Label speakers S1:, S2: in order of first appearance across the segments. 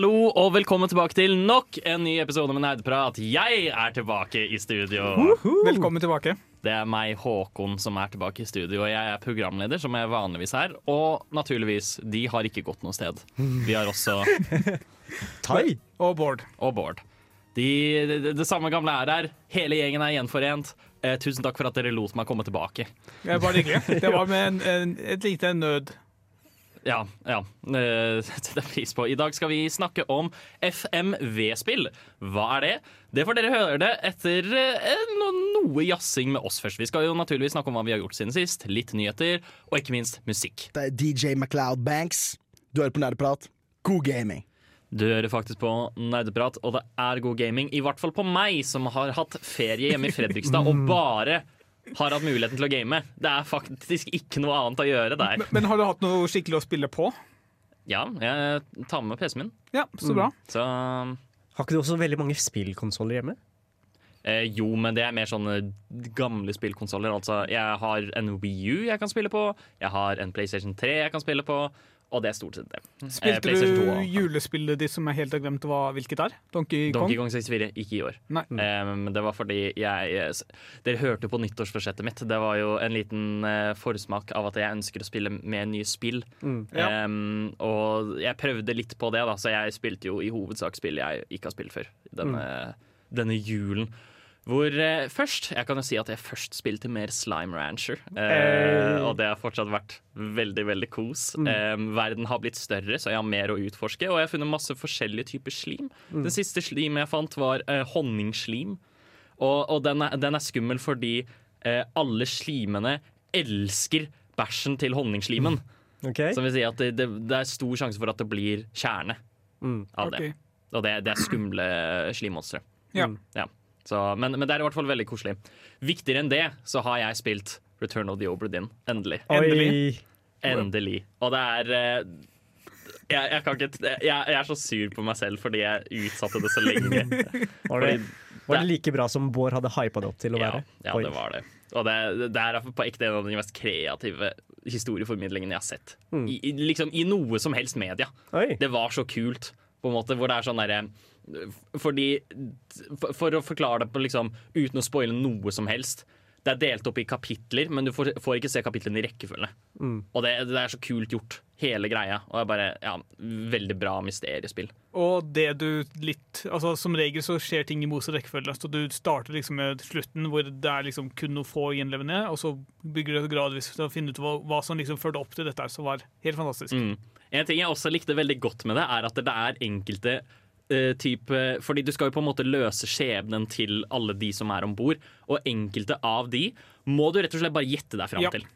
S1: Hallo og velkommen tilbake til nok en ny episode med Nerdprat. Jeg er tilbake i studio.
S2: Velkommen tilbake.
S1: Det er meg, Håkon, som er tilbake i studio. Og jeg er programleder, som jeg vanligvis er. Og naturligvis, de har ikke gått noe sted. Vi har også
S3: Tai.
S2: Og Bård.
S1: Og Bård. De, det, det samme gamle er her. Hele gjengen er gjenforent. Eh, tusen takk for at dere lot meg komme tilbake.
S2: Det er bare hyggelig. Det var med en, en, et lite nød.
S1: Ja, ja. Det setter jeg pris på. I dag skal vi snakke om FMV-spill. Hva er det? Det får dere høre det etter eh, noe jazzing med oss først. Vi skal jo naturligvis snakke om hva vi har gjort siden sist, litt nyheter, og ikke minst musikk.
S3: Det er DJ MacLeod Banks. Du hører på Nerdeprat. God gaming.
S1: Du hører faktisk på Nerdeprat, og det er god gaming. I hvert fall på meg, som har hatt ferie hjemme i Fredrikstad og bare har hatt muligheten til å game. Det er faktisk ikke noe annet å gjøre der.
S2: Men, men har du hatt noe skikkelig å spille på?
S1: Ja, jeg tar med PC-en min.
S2: Ja, så bra.
S1: Så
S4: Har ikke du også veldig mange spillkonsoller hjemme?
S1: Eh, jo, men det er mer sånne gamle spillkonsoller. Altså, jeg har en Wii U jeg kan spille på, jeg har en PlayStation 3 jeg kan spille på, og det er stort sett det. Eh,
S2: Spilte
S1: eh,
S2: du julespillet ditt som jeg helt har glemt hva, hvilket er? Donkey Kong?
S1: Donkey Kong 64, ikke i år.
S2: Nei.
S1: Eh, det var fordi jeg eh, Dere hørte på nyttårsforsettet mitt. Det var jo en liten uh, forsmak av at jeg ønsker å spille med nye spill.
S2: Ja.
S1: Eh, og jeg prøvde litt på det, da, så jeg spilte jo i hovedsak spill jeg ikke har spilt før. Denne, denne julen. Hvor eh, først Jeg kan jo si at jeg først spilte mer Slime Rancher. Eh,
S4: Hey.
S1: og det har fortsatt vært veldig, veldig kos. Eh, verden har blitt større, så jeg har mer å utforske. Og jeg har funnet masse forskjellige typer slim. Den siste slim jeg fant, var eh, honningslim. Og, og den, er, den er skummel fordi eh, alle slimene elsker bæsjen til honningslimen.
S4: Okay.
S1: Som vil si at det, det, det er stor sjanse for at det blir kjerne
S4: Mm.
S1: av det. Og det, det er skumle slimmonstre.
S2: Ja.
S1: Ja. Så, men, men det er i hvert fall veldig koselig. Viktigere enn det så har jeg spilt Return of the Obra Dinn. Endelig.
S2: Endelig.
S1: Endelig. Og det er eh, jeg, jeg, kan ikke, jeg, jeg er så sur på meg selv fordi jeg utsatte det så lenge.
S4: Var det, var det like bra som Bård hadde hypa det opp til å
S1: ja,
S4: være?
S1: ja,
S4: Oi.
S1: det var det. Og det, det er på ekte en av de mest kreative historieformidlingene jeg har sett.
S4: Mm.
S1: I, i, liksom, I noe som helst media.
S4: Oi.
S1: Det var så kult, på en måte, hvor det er sånn derre Fordi for, å forklare det på liksom uten å spoile noe som helst. Det er delt opp i kapitler, men du får, får ikke se kapitlene i rekkefølge.
S4: Mm.
S1: Og det, det er så kult gjort, hele greia. Og det er bare ja, veldig bra mysteriespill.
S2: Og det du litt Altså Som regel så skjer ting i motsatt rekkefølge. Så du starter liksom med slutten, hvor det er liksom kun noen få gjenlevende, og så bygger du gradvis til å finne ut hva, hva som liksom førte opp til dette, som var helt fantastisk.
S1: Mm. En ting jeg også likte veldig godt med det, er at det er enkelte eh, type Fordi du skal jo på en måte løse skjebnen til alle de som er om bord, og enkelte av de må du rett og slett bare gjette deg fram
S2: Ja.
S1: til.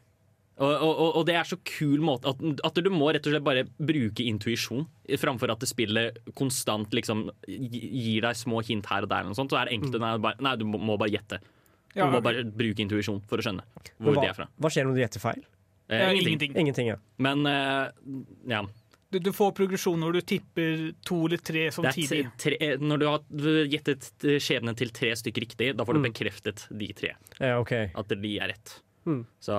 S1: Og, og, og- det er så kul måte at, at du må rett og slett bare bruke intuisjon framfor at det spillet konstant liksom gir deg små hint her og der. Og sånt, så er det enkelte nei, bare, nei, du må, bare gjette. Du
S2: Ja,
S1: må bare bruke intuisjon for å skjønne hvor
S4: hva,
S1: de er fra.
S4: hva skjer om du gjetter feil?
S1: Eh, ingenting.
S2: ingenting.
S4: Ingenting, ja.
S1: Men eh, ja.
S2: Du, du får progresjon når du tipper to eller tre samtidig.
S1: tre, når du har gjettet skjebnen til tre stykker riktig, da får du
S4: Mm.
S1: bekreftet de tre.
S4: ja okay.
S1: At de er rett.
S4: Mm.
S1: Så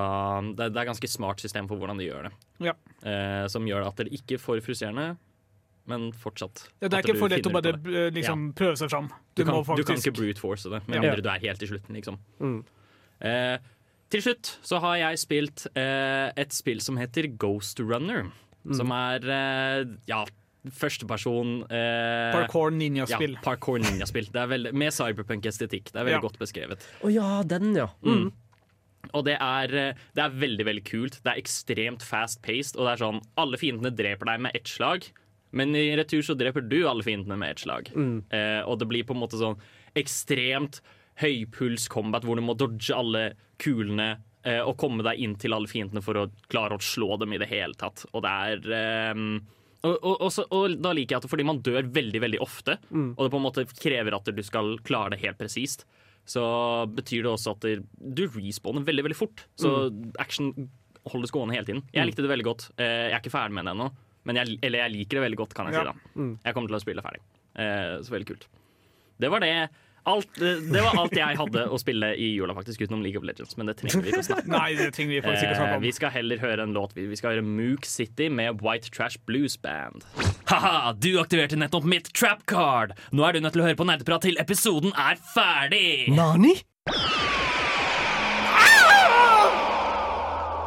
S1: det, det er ganske smart system for hvordan de gjør det.
S2: Ja.
S1: Eh, som gjør at det ikke er for frustrerende, men fortsatt.
S2: Ja, det er ikke for lett å bare liksom, liksom, prøve seg fram.
S1: Du,
S2: Du,
S1: kan,
S2: må
S1: du kan ikke brute force det, med
S2: Ja.
S1: mindre du er helt i slutten, liksom.
S4: Mm.
S1: Eh, til slutt så har jeg spilt eh, et spill som heter Ghost Runner.
S2: Mm.
S1: Som er eh, ja, førsteperson eh,
S2: Parkour ninjaspill.
S1: Ja, parkour ninjaspill. Det er veldig, med cyberpunk-estetikk. Det er veldig
S2: Ja.
S1: godt beskrevet.
S4: Å ja, den, ja. Mm.
S1: Og det er, eh, det er veldig veldig kult. Det er ekstremt fast-paced. Og det er sånn, Alle fiendene dreper deg med ett slag, men i retur så dreper du alle fiendene med ett slag.
S4: Mm.
S1: Eh, og det blir på en måte sånn ekstremt høypuls combat hvor du må dodge alle kulene eh, og komme deg inn til alle fiendene for å klare å slå dem i det hele tatt. Og det er eh, og, og, og, så, og da liker jeg at fordi man dør veldig veldig ofte, og det på en måte krever at du skal klare det helt presist, så betyr det også at det, du respawner veldig veldig fort. Så action holdes gående hele tiden. Jeg likte det veldig godt. Eh, Jeg er ikke ferdig med det ennå, men jeg, eller jeg liker det veldig godt, kan jeg
S2: Ja.
S1: si. da Jeg kommer til å spille ferdig. Eh, Så veldig kult. Det var det. Alt, det var alt jeg hadde å spille i jula, faktisk, utenom League of Legends. Men det trenger vi ikke å snakke om.
S2: Nei, det trenger vi faktisk ikke å snakke
S1: Eh,
S2: om.
S1: vi skal heller høre en låt. Vi skal høre Mook City med White Trash Blues Band. Ha-ha, du aktiverte nettopp mitt trap card! Nå er du nødt til å høre på nerdeprat til episoden er ferdig!
S4: Nani?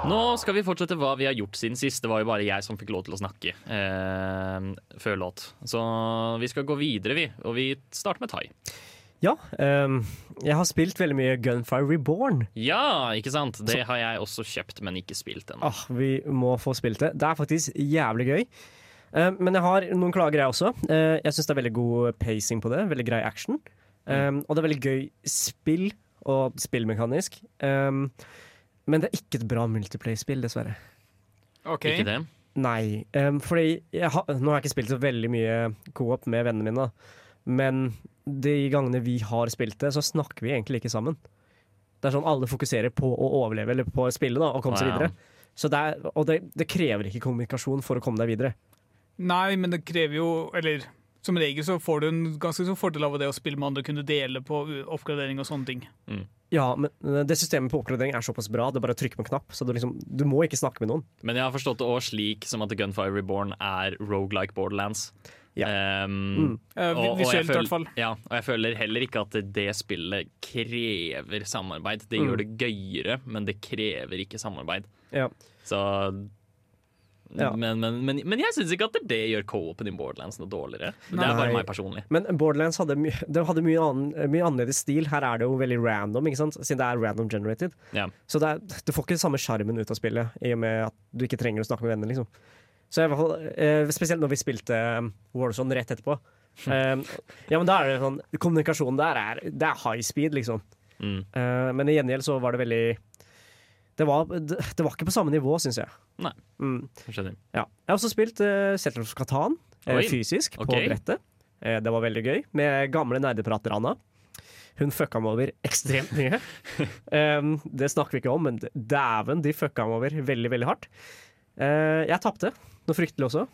S1: Nå skal vi fortsette hva vi har gjort siden sist. Det var jo bare jeg som fikk lov til å snakke eh, før låt. Så vi skal gå videre, vi. Og vi starter med Tai.
S4: Ja, Um, jeg har spilt veldig mye Gunfire Reborn.
S1: Ja, ikke sant? Det har jeg også kjøpt, men ikke spilt ennå.
S4: Ah, vi må få spilt det. Det er faktisk jævlig gøy. Eh, men jeg har noen klager, jeg også. Uh, jeg syns det er veldig god pacing på det. Veldig grei action. Um, og det er veldig gøy spill og spillmekanisk. Um, men det er ikke et bra multiplayer-spill, dessverre.
S2: Ok.
S1: Ikke det?
S4: Nei, um, fordi jeg har, Nå har jeg ikke spilt så veldig mye co-op med vennene mine, men de gangene vi har spilt det, så snakker vi egentlig ikke sammen. Det er sånn Alle fokuserer på å overleve eller på å spille da, og komme seg videre. Så det er, og det, det krever ikke kommunikasjon for å komme deg videre.
S2: Nei, men det krever jo Eller som regel så får du en ganske stor fordel av det å spille med andre, kunne dele på oppgradering og sånne ting.
S4: Ja, men det systemet på oppgradering er såpass bra. Det er bare å trykke på en knapp. Så du, liksom, du må ikke snakke med noen.
S1: Men jeg har forstått det også slik som at Gunfire Reborn er roguelike Borderlands.
S4: Ja.
S1: Um,
S4: Mm.
S1: Og-
S2: visuelt, i hvert fall.
S1: Ja, og jeg føler heller ikke at det spillet krever samarbeid. Det gjør det gøyere, men det krever ikke samarbeid.
S4: Ja.
S1: Så
S4: Ja.
S1: Men, men, men, men jeg syns ikke at det gjør co-open i Borderlands noe dårligere. Det er bare meg personlig.
S4: Men Borderlands hadde, my det hadde mye, annen, mye annerledes stil. Her er det jo veldig random, ikke sant? siden det er random generated.
S1: Ja.
S4: Så det er, du får ikke samme sjarmen ut av spillet, i og med at du ikke trenger å snakke med venner. liksom. Så i hvert fall, eh, Spesielt når vi spilte um, Warzone rett etterpå. Um, ja, men da er det sånn Kommunikasjonen der er, det er high speed, liksom.
S1: Mm.
S4: Eh, men i gjengjeld så var det veldig Det var, det, var ikke på samme nivå, syns jeg.
S1: Nei.
S4: Mm,
S1: Skjønner.
S4: ja. Jeg har også spilt uh, Settlers Katan eh,
S1: Oi.
S4: fysisk på brettet. Eh, det var veldig gøy. Med gamle nerdeprater Anna. Hun fucka meg over ekstremt mye. um, det snakker vi ikke om, men dæven, de fucka meg over veldig, veldig hardt. Uh, jeg tapte, noe fryktelig også,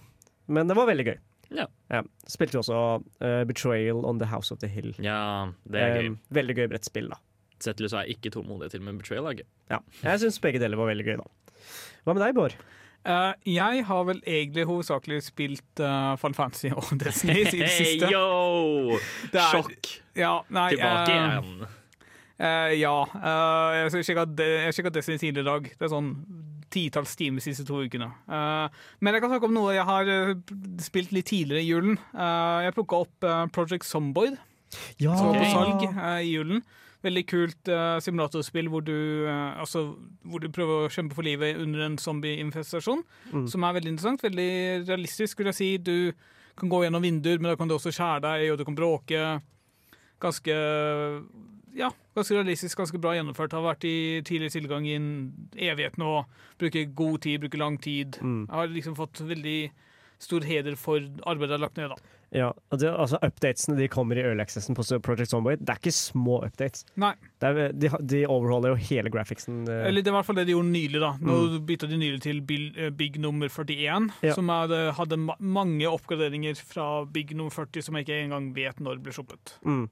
S4: men det var veldig gøy.
S1: Ja.
S4: Spilte jo også uh, Betrayal on the House of the Hill.
S1: Ja, det er gøy.
S4: Um, veldig gøy brettspill, da.
S1: Settler så er ikke tålmodig til, men Betrayal er gøy.
S4: Ja. Jeg syns begge deler var veldig gøy, da. Hva med deg, Bård?
S2: Uh, jeg har vel egentlig hovedsakelig spilt uh, Final Fantasy og Destiny i det
S1: Hey,
S2: siste.
S1: yo!
S2: Det er-
S1: Sjokk!
S2: Ja, nei,
S1: Tilbake
S2: eh,
S1: igjen.
S2: Uh, ja. Uh, jeg sjekka Destiny tidligere i dag. Det er sånn titalls timer de siste to ukene. Eh, men jeg kan snakke om noe jeg har eh, spilt litt tidligere i julen. Eh, jeg plukka opp Project Zomboid,
S4: Ja,
S2: som var på salg i julen. Veldig kult simulatorspill hvor du, altså, hvor du prøver å kjempe for livet under en zombieinfestasjon.
S4: Mm.
S2: Som er veldig interessant. Veldig realistisk, skulle jeg si. Du kan gå gjennom vinduer, men da kan du også skjære deg, og du kan bråke. Ganske ja, ganske realistisk, ganske bra gjennomført. Har vært i tidlig tilgang i en evighet nå. Bruker god tid, bruker lang tid.
S4: Mm.
S2: Har liksom fått veldig stor heder for arbeidet jeg har lagt ned. da.
S4: Ja, og det, altså Updatesene de kommer i early accessen på Project Zomboid. Det er ikke små updates.
S2: Nei,
S4: Det er, de, de overholder jo hele graphicsen. eh,
S2: eller det er i hvert fall det de gjorde nylig. da. Nå bytta de nylig til eh, Big nummer 41,
S4: Ja.
S2: som hadde, hadde ma mange oppgraderinger fra Big nummer 40 som jeg ikke engang vet når ble sluppet.
S4: mm.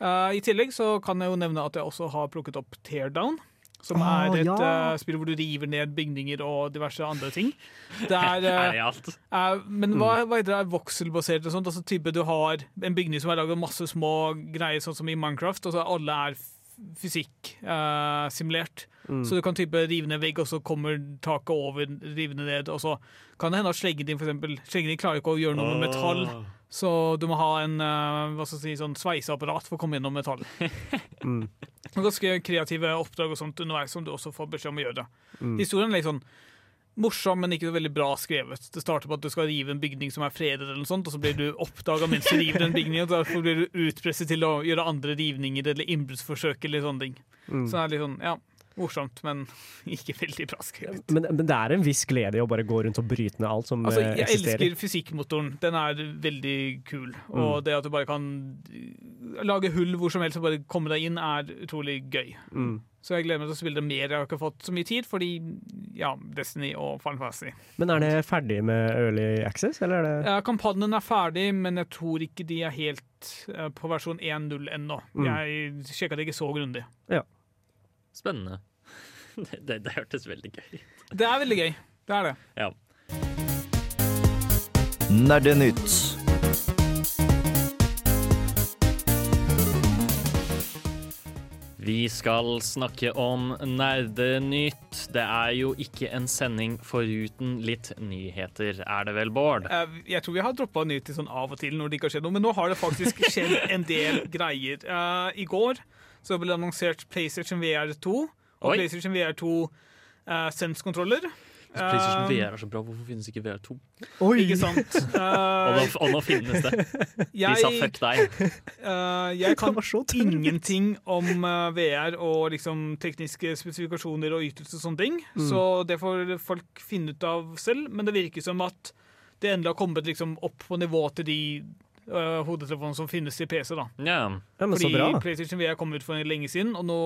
S2: Eh, I tillegg så kan jeg jo nevne at jeg også har plukket opp Teardown. Som
S4: Ah,
S2: er et
S4: ja.
S2: uh, spill hvor du river ned bygninger og diverse andre ting. Det er,
S1: Er
S2: eh,
S1: det alt?
S2: Uh, men hva, hva heter det? Er vokselbasert og sånt? Altså type Du har en bygning som er laget av masse små greier, sånn som i Minecraft, og så alle er fysikk-simulert.
S4: Mm.
S2: Så du kan type rive ned vegg, og så kommer taket over, rivende ned, og så kan det hende at sleggen din, for eksempel Sleggen din klarer ikke å gjøre noe med metall. Så du må ha en eh, hva skal jeg si, sånn sveiseapparat for å komme gjennom metall.
S4: Mm.
S2: Ganske kreative oppdrag og sånt underveis som du også får beskjed om å gjøre.
S4: Mm.
S2: Historien er litt sånn morsom, men ikke så veldig bra skrevet. Det starter på at du skal rive en bygning som er fredet, eller noe sånt, og så blir du oppdaga mens du river den bygningen, og derfor blir du utpresset til å gjøre andre rivninger eller innbruddsforsøk eller sånne ting.
S4: Mm.
S2: Så det er litt sånn, ja. Morsomt, men ikke veldig bra skrevet.
S4: Men, men det er en viss glede i å bare gå rundt og bryte ned alt som
S2: Altså,
S4: eh,
S2: jeg
S4: eksisterer.
S2: elsker fysikkmotoren. Den er veldig kul. Og
S4: Mm.
S2: det at du bare kan lage hull hvor som helst og bare komme deg inn, er utrolig gøy.
S4: Mm.
S2: Så jeg gleder meg til å spille det mer. Jeg har ikke fått så mye tid, fordi ja, Destiny og Final Fantasy.
S4: Men er det ferdig med Early Access, eller er det
S2: Ja, kampanjen er ferdig, men jeg tror ikke de er helt eh, på versjon 1.0 ennå.
S4: Mm.
S2: Jeg sjekka det ikke så grundig.
S1: Spennende. Det, det, det hørtes veldig gøy ut.
S2: Det er veldig gøy. Det er det.
S1: Ja.
S5: Nerdenytt.
S1: Vi skal snakke om Nerdenytt. Det er jo ikke en sending foruten litt nyheter, er det vel, Bård?
S2: Eh, Jeg tror vi har droppa nyheter sånn av og til når det ikke har skjedd noe, men nå har det faktisk skjedd en del greier. Eh, I går så ble det annonsert PlayStation VR 2 og
S1: Oi.
S2: PlayStation VR 2 uh, Sense-kontroller.
S1: PlayStation
S2: Eh,
S1: VR er så bra, hvorfor finnes ikke VR2?
S4: Oi!
S2: Ikke sant?
S1: Og
S2: Eh,
S1: nå, og nå finnes det. De sa fuck deg.
S2: Uh, jeg kan ingenting om uh, VR og liksom tekniske spesifikasjoner og ytelser og sånne ting, så det får folk finne ut av selv. Men det virker som at det endelig har kommet liksom opp på nivå til de eh, hodetelefonene som finnes til PC. da.
S1: Yeah.
S4: Ja, men så
S2: Fordi
S4: bra.
S2: PlayStation VR kom ut for lenge siden, og nå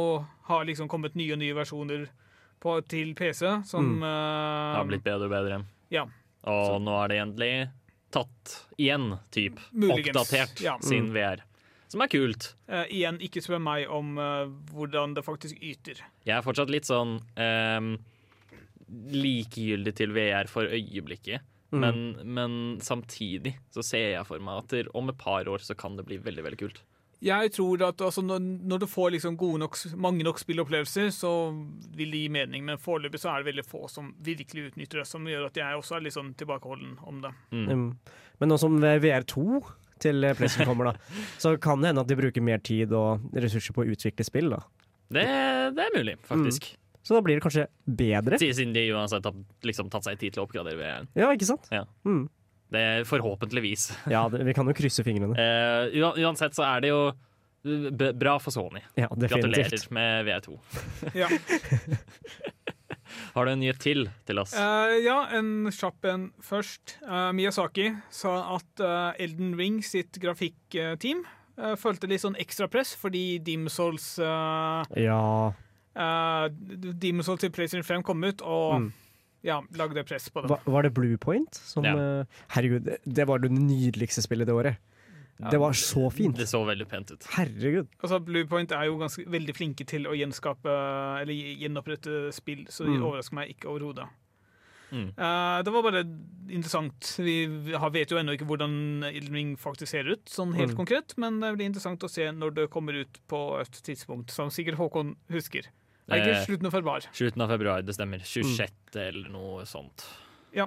S2: har liksom kommet nye og nye versjoner på, til PC som
S1: mm.
S2: uh,
S1: har blitt bedre og bedre.
S2: Ja.
S1: Og nå er det endelig tatt igjen, typ.
S2: Muligens,
S1: Oppdatert
S2: ja.
S1: sin VR. Som er kult.
S2: Uh, Igjen, ikke spør meg om hvordan det faktisk yter.
S1: Jeg er fortsatt litt sånn ehm, likegyldig til VR for øyeblikket.
S4: Mm.
S1: Men, men samtidig så ser jeg for meg at om et par år så kan det bli veldig veldig kult.
S2: Jeg tror at altså, når, når du får liksom gode nok, mange nok spillopplevelser, så vil det gi mening, men foreløpig så er det veldig få som virkelig utnytter det, som gjør at jeg også er litt sånn tilbakeholden om det.
S4: Mm. Men nå som VR2 til eh, PlayStation kommer, da, så kan det hende at de bruker mer tid og ressurser på å utvikle spill. da.
S1: Det, det er mulig, faktisk.
S4: Så da blir det kanskje bedre.
S1: Siden de uansett har liksom tatt seg tid til å oppgradere VR-en.
S4: Ja, ikke sant?
S1: Ja.
S4: Mm.
S1: Det er forhåpentligvis.
S4: Ja, det, vi kan jo krysse fingrene.
S1: Uh, uansett så er det jo b bra for Sony.
S4: Ja.
S1: Gratulerer med VR2.
S2: Ja,
S1: Har du en nyhet til til oss?
S2: Uh, ja en kjapp en først. Uh, Miyazaki sa at uh, Elden Ring sitt grafikkteam uh, følte litt sånn ekstra press fordi Demon's Souls uh, Demon's Souls til PlayStation 5 kom ut, og
S4: Mm.
S2: ja, lagde press på det.
S4: Var, var det Blue Point som
S1: Ja.
S4: uh, Herregud, det, det var det nydeligste spillet det året. Det var så fint.
S1: Det så veldig pent ut.
S4: Herregud.
S2: Altså, Bluepoint er jo ganske veldig flinke til å gjenskape Eller gjenopprette spill, så det
S4: Mm.
S2: overrasker meg ikke overhodet.
S1: Mm.
S2: Uh, det var bare interessant. Vi vet jo ennå ikke hvordan Elden Ring faktisk ser ut, sånn helt
S4: Mm.
S2: konkret, men det blir interessant å se når det kommer ut på et tidspunkt som sikkert Håkon husker. Ikke
S1: Eh,
S2: slutten av februar?
S1: Slutten av februar, det stemmer. 26. eller noe sånt. Ja.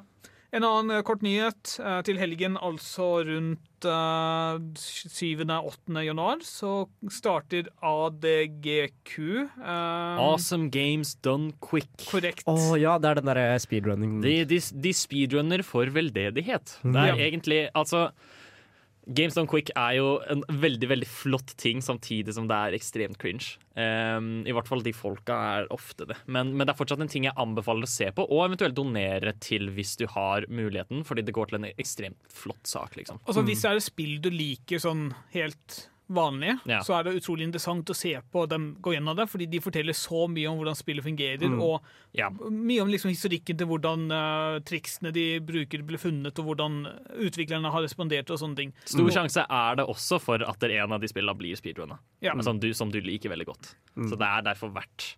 S2: En annen eh, kort nyhet eh, til helgen, altså rundt uh, 7.-8. januar, så starter ADGQ. eh,
S1: Awesome games done quick.
S2: Korrekt.
S4: Å ja, det er den derre speedrunning
S1: De, de, de speedrunner for veldedighet. Det er
S2: Ja.
S1: egentlig Altså Games Done Quick er jo en veldig veldig flott ting, samtidig som det er ekstremt cringe. Um, I hvert fall de folka er ofte det. Men, men det er fortsatt en ting jeg anbefaler å se på, og eventuelt donere til hvis du har muligheten, fordi det går til en ekstremt flott sak, liksom.
S2: Altså, Hvis det er et spill du liker sånn helt vanlig,
S1: Ja.
S2: så er det utrolig interessant å se på dem gå gjennom det, fordi de forteller så mye om hvordan spillet fungerer,
S4: Mm.
S2: og
S1: Ja.
S2: mye om liksom historikken til hvordan uh, triksene de bruker, ble funnet, og hvordan utviklerne har respondert og sånne ting.
S1: Stor sjanse er det også for at det en av de spillene blir speedrunna,
S2: Ja.
S1: som, du, som du liker veldig godt. Så det er derfor verdt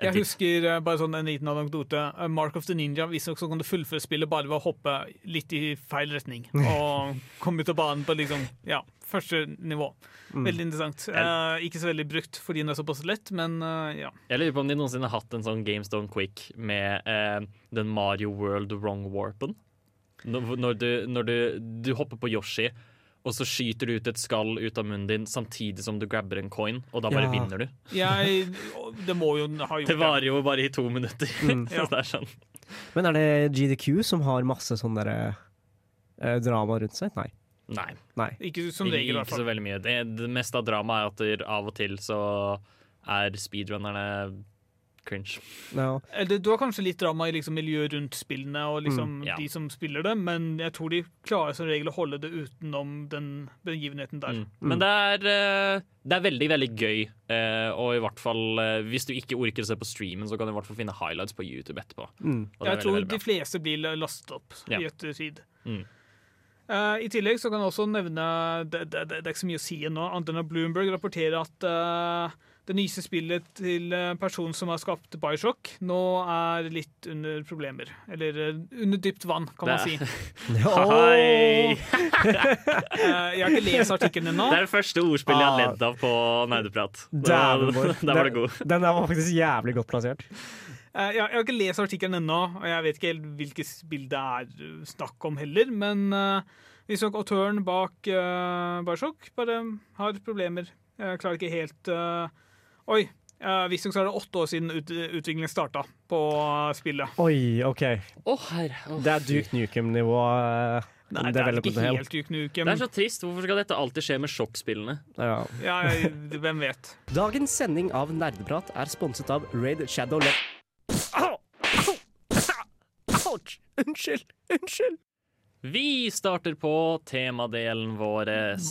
S2: Jeg husker eh, bare sånn en liten anekdote. eh, Mark of the Ninja visstnok kan du fullføre spillet bare ved å hoppe litt i feil retning. Og komme ut av banen på liksom, ja, første nivå. Veldig interessant. Eh, ikke så veldig brukt fordi den er såpass lett, men eh, ja.
S1: Jeg lurer på om de noensinne har hatt en sånn Games Done Quick med eh, den Mario World Wrong Warpen. Når, når, du, når du, du hopper på Yoshi, og så skyter du ut et skall ut av munnen din samtidig som du grabber en coin, og da bare
S4: Ja.
S1: vinner du.
S2: Jeg, det må jo ha gjort
S1: Det varer jo bare i to minutter.
S2: Ja.
S1: så det er sånn.
S4: Men er det GDQ som har masse sånn derre eh, drama rundt seg? Nei.
S1: Nei,
S4: Nei.
S2: Ikke som regel, i hvert
S1: ikke så veldig mye. Det, det meste av dramaet er at av og til så er speedrunnerne cringe.
S4: Ja.
S2: Eller, Du har kanskje litt drama i liksom, miljøet rundt spillene og liksom,
S1: Mm, ja.
S2: de som spiller det, men jeg tror de klarer som regel å holde det utenom den begivenheten der.
S1: Mm. Men det er, eh, det er veldig, veldig gøy. eh, Og i hvert fall eh, hvis du ikke orker å se på streamen, så kan du i hvert fall finne highlights på YouTube etterpå.
S4: Mm.
S1: Og det er
S2: Jeg tror
S1: veldig, veldig
S2: de fleste blir lastet opp
S1: Ja.
S2: i ettertid.
S1: Mm.
S2: Eh, I tillegg så kan jeg også nevne Det, det, det er ikke så mye å si ennå, annet enn at Bloomberg rapporterer at uh, det nyeste spillet til eh, personen som har skapt Bioshock, nå er litt under problemer. Eller under dypt vann, kan man si.
S1: Hei!
S2: jeg har ikke lest artikkelen ennå.
S1: Det er det første ordspillet jeg har
S4: Ah.
S1: ledd av på Nerdeprat. Der var det god.
S4: Den der var faktisk jævlig godt plassert.
S2: Eh, Jeg, har ikke lest artikkelen ennå, og jeg vet ikke helt hvilket spill det er eh, snakk om heller, men uh, visstnok autøren bak uh, Bioshock bare har problemer. Jeg klarer ikke helt uh, Oi! Uh, Visstnok så er det åtte år siden ut, utviklingen starta på spillet.
S4: Oi, OK.
S1: Herre. Å,
S4: Det er Duke Nukem-nivå. eh,
S2: Nei, det er
S4: development
S2: ikke helt Duke Nukem.
S1: Det er så trist. Hvorfor skal dette alltid skje med sjokkspillene?
S4: Ja.
S2: Ja, hvem vet.
S4: Dagens sending av Nerdeprat er sponset av Raid Shadow Le... Ouch! Unnskyld! Unnskyld!
S1: Vi starter på temadelen vår.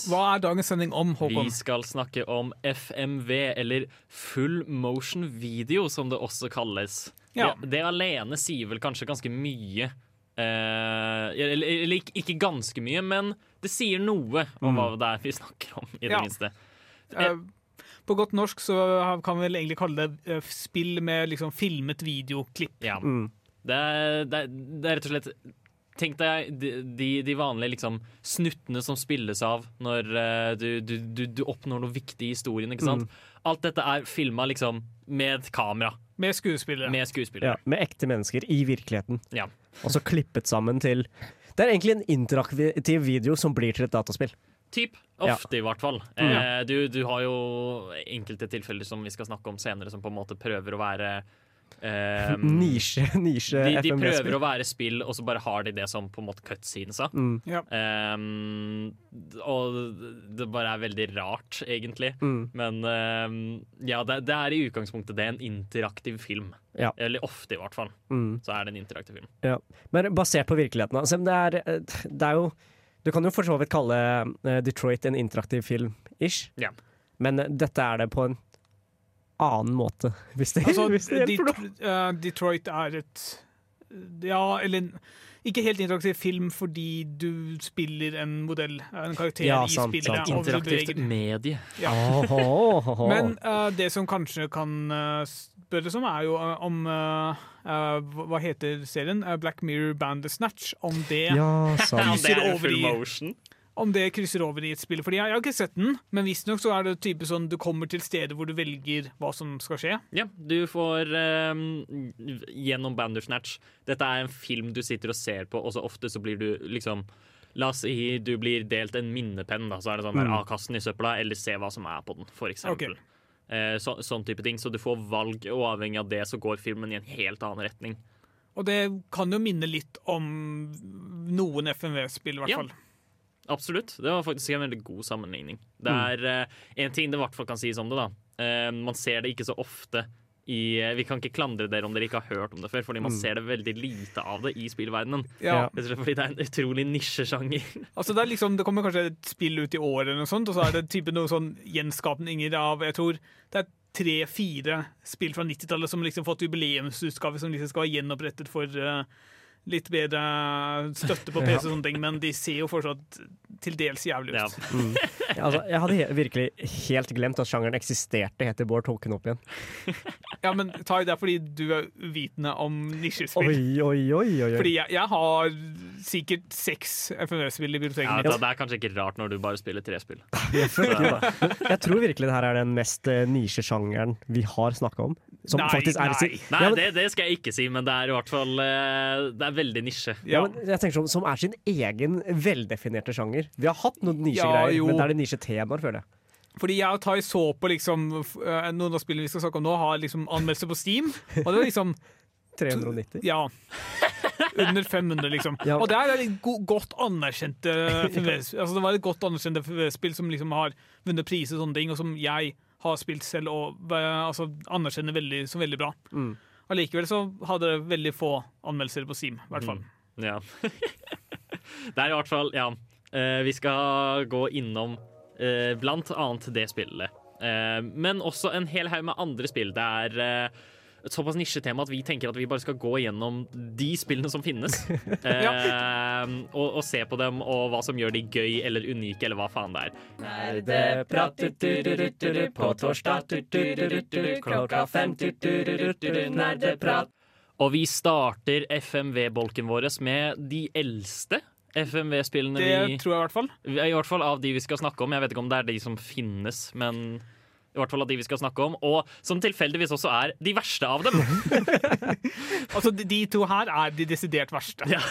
S2: Hva er dagens sending om, Håkon?
S1: Vi skal snakke om FMV, eller full motion video, som det også kalles.
S2: Ja.
S1: Det, det alene sier vel kanskje ganske mye. Eh, eller, eller ikke, ikke ganske mye, men det sier noe om hva det er vi snakker om, i det
S2: Ja.
S1: minste.
S2: Eh, på godt norsk så kan vi vel egentlig kalle det eh, spill med liksom filmet videoklipp.
S1: Ja.
S4: Mm.
S1: Det, er, det, er, det er rett og slett Tenk deg de, de, vanlige liksom, snuttene som spilles av når eh, du, du, du, du oppnår noe viktig i historien. Ikke sant? Alt dette er filma liksom, med kamera,
S2: Med skuespillere.
S1: med
S4: Ja, med ekte mennesker i virkeligheten.
S1: Ja.
S4: Og så klippet sammen til Det er egentlig en interaktiv video som blir til et dataspill.
S1: Typ.
S4: Ja.
S1: Ofte, i hvert fall. Eh, du, du har jo enkelte tilfeller som vi skal snakke om senere, som på en måte prøver å være eh,
S4: Nisje, nisje
S1: de, de prøver å være spill, og så bare har de det som på en måte cutscenes.
S4: Mm.
S2: Ja.
S1: Um, og det bare er veldig rart, egentlig.
S4: Mm.
S1: Men um, ja, det, det er i utgangspunktet det er en interaktiv film.
S4: Ja.
S1: Eller ofte, i hvert fall.
S4: Mm.
S1: Så er det en interaktiv film.
S4: Ja. Men basert på virkeligheten. Altså, det, er, eh, det er jo Du kan jo for så vidt kalle eh, Detroit en interaktiv film-ish,
S1: Ja.
S4: men dette er det på en annen måte, hvis det,
S2: Altså,
S4: hvis det hjelper noe.
S2: Det- eh, Detroit er et Ja, eller ikke helt interaktiv film fordi du spiller en modell, en karakter
S4: Ja,
S2: i
S4: sant,
S2: spillet.
S4: sant, sant.
S1: Interaktivt medie.
S2: Ja. Men uh, det som kanskje kan uh, spørres om, er jo om eh, uh, hva- heter serien? Black Mirror Bandersnatch. Om det,
S4: ja, sant.
S1: Ja, det er
S2: over i-
S1: motion.
S2: Om det krysser over i et spill. Fordi jeg, jeg har ikke sett den, men visstnok så er det type sånn du kommer til steder hvor du velger hva som skal skje.
S1: Ja, du får um, gjennom Bandersnatch Dette er en film du sitter og ser på, og så ofte så blir du liksom La oss si du blir delt en minnepenn, da, så er det sånn der,
S4: mm.
S1: kasten kast i søpla, eller se hva som er på den, for eksempel. Eh, så, sånn type ting. Så du får valg, og avhengig av det så går filmen i en helt annen retning.
S2: Og det kan jo minne litt om noen FMV-spill, i hvert
S1: Ja.
S2: fall.
S1: Absolutt. Det var faktisk en veldig god sammenligning. Det er eh, en ting det i hvert fall kan sies om det, da. Eh, man ser det ikke så ofte i eh, Vi kan ikke klandre dere om dere ikke har hørt om det før, fordi man ser det veldig lite av det i spillverdenen.
S2: Ja.
S1: Og fordi det er en utrolig nisjesjanger.
S2: Altså det, er liksom, det kommer kanskje et spill ut i året, noe sånt, og så er det type noe sånn gjenskapninger av Jeg tror det er tre-fire spill fra 90-tallet som liksom fått jubileumsutgave som liksom skal være gjenopprettet for eh, litt bedre støtte på PC og sånne ting, men de ser jo fortsatt til dels jævlig ut.
S1: Ja.
S4: Mm. Altså, jeg hadde he virkelig helt glemt at sjangeren eksisterte, heter Bård Tolken opp igjen.
S2: Ja, men Tai, det er fordi du er uvitende om nisjespill.
S4: Oi, oi, oi, oi.
S2: Fordi jeg, jeg har sikkert seks FNØ-spill i biblioteket
S1: Ja,
S2: mitt.
S1: det, er kanskje ikke rart når du bare spiller tre spill.
S4: Jeg tror virkelig det her er den mest uh, nisjesjangeren vi har snakka om. Som
S2: Nei,
S4: faktisk er
S2: nei.
S1: Nei,
S4: ja, men,
S1: det, det skal jeg ikke si, men det er i hvert fall eh, Det er veldig nisje.
S4: ja, men jeg tenker sånn, Som er sin egen veldefinerte sjanger. Vi har hatt noen nisjegreier,
S2: ja,
S4: men det er det nisjetemaer, føler jeg.
S2: Fordi jeg og Tai så på liksom eh, Noen av spillene vi skal snakke om nå, har liksom anmeldelse på Steam. Og det var liksom
S4: 390.
S2: Ja. Under 500, liksom.
S4: Ja.
S2: Og det er et godt anerkjente FMV-spill altså, det var et godt anerkjente FMV-spill som liksom har vunnet priser og sånne ting, og som jeg har spilt selv og eh, altså, anerkjenner veldig, som veldig bra.
S4: Mm.
S2: Allikevel så hadde det veldig få anmeldelser på Steam, i hvert fall.
S1: Ja. det er i hvert fall Ja. eh, vi skal gå innom eh, blant annet det spillet. Eh, men også en hel haug med andre spill. Det er eh, et såpass nisjetema at vi tenker at vi bare skal gå gjennom de spillene som finnes. eh, og, og se på dem og hva som gjør de gøy eller unike, eller hva faen det er.
S4: Nerdeprat på torsdag klokka fem nerdeprat.
S1: Og vi starter FMV-bolken vår med de eldste FMV-spillene
S2: Det tror jeg i hvert fall.
S1: I hvert fall av de vi skal snakke om. Jeg vet ikke om det er de som finnes, men i hvert fall av de vi skal snakke om. Og som tilfeldigvis også er de verste av dem.
S2: Altså, de, to her er de desidert verste.
S1: Ja.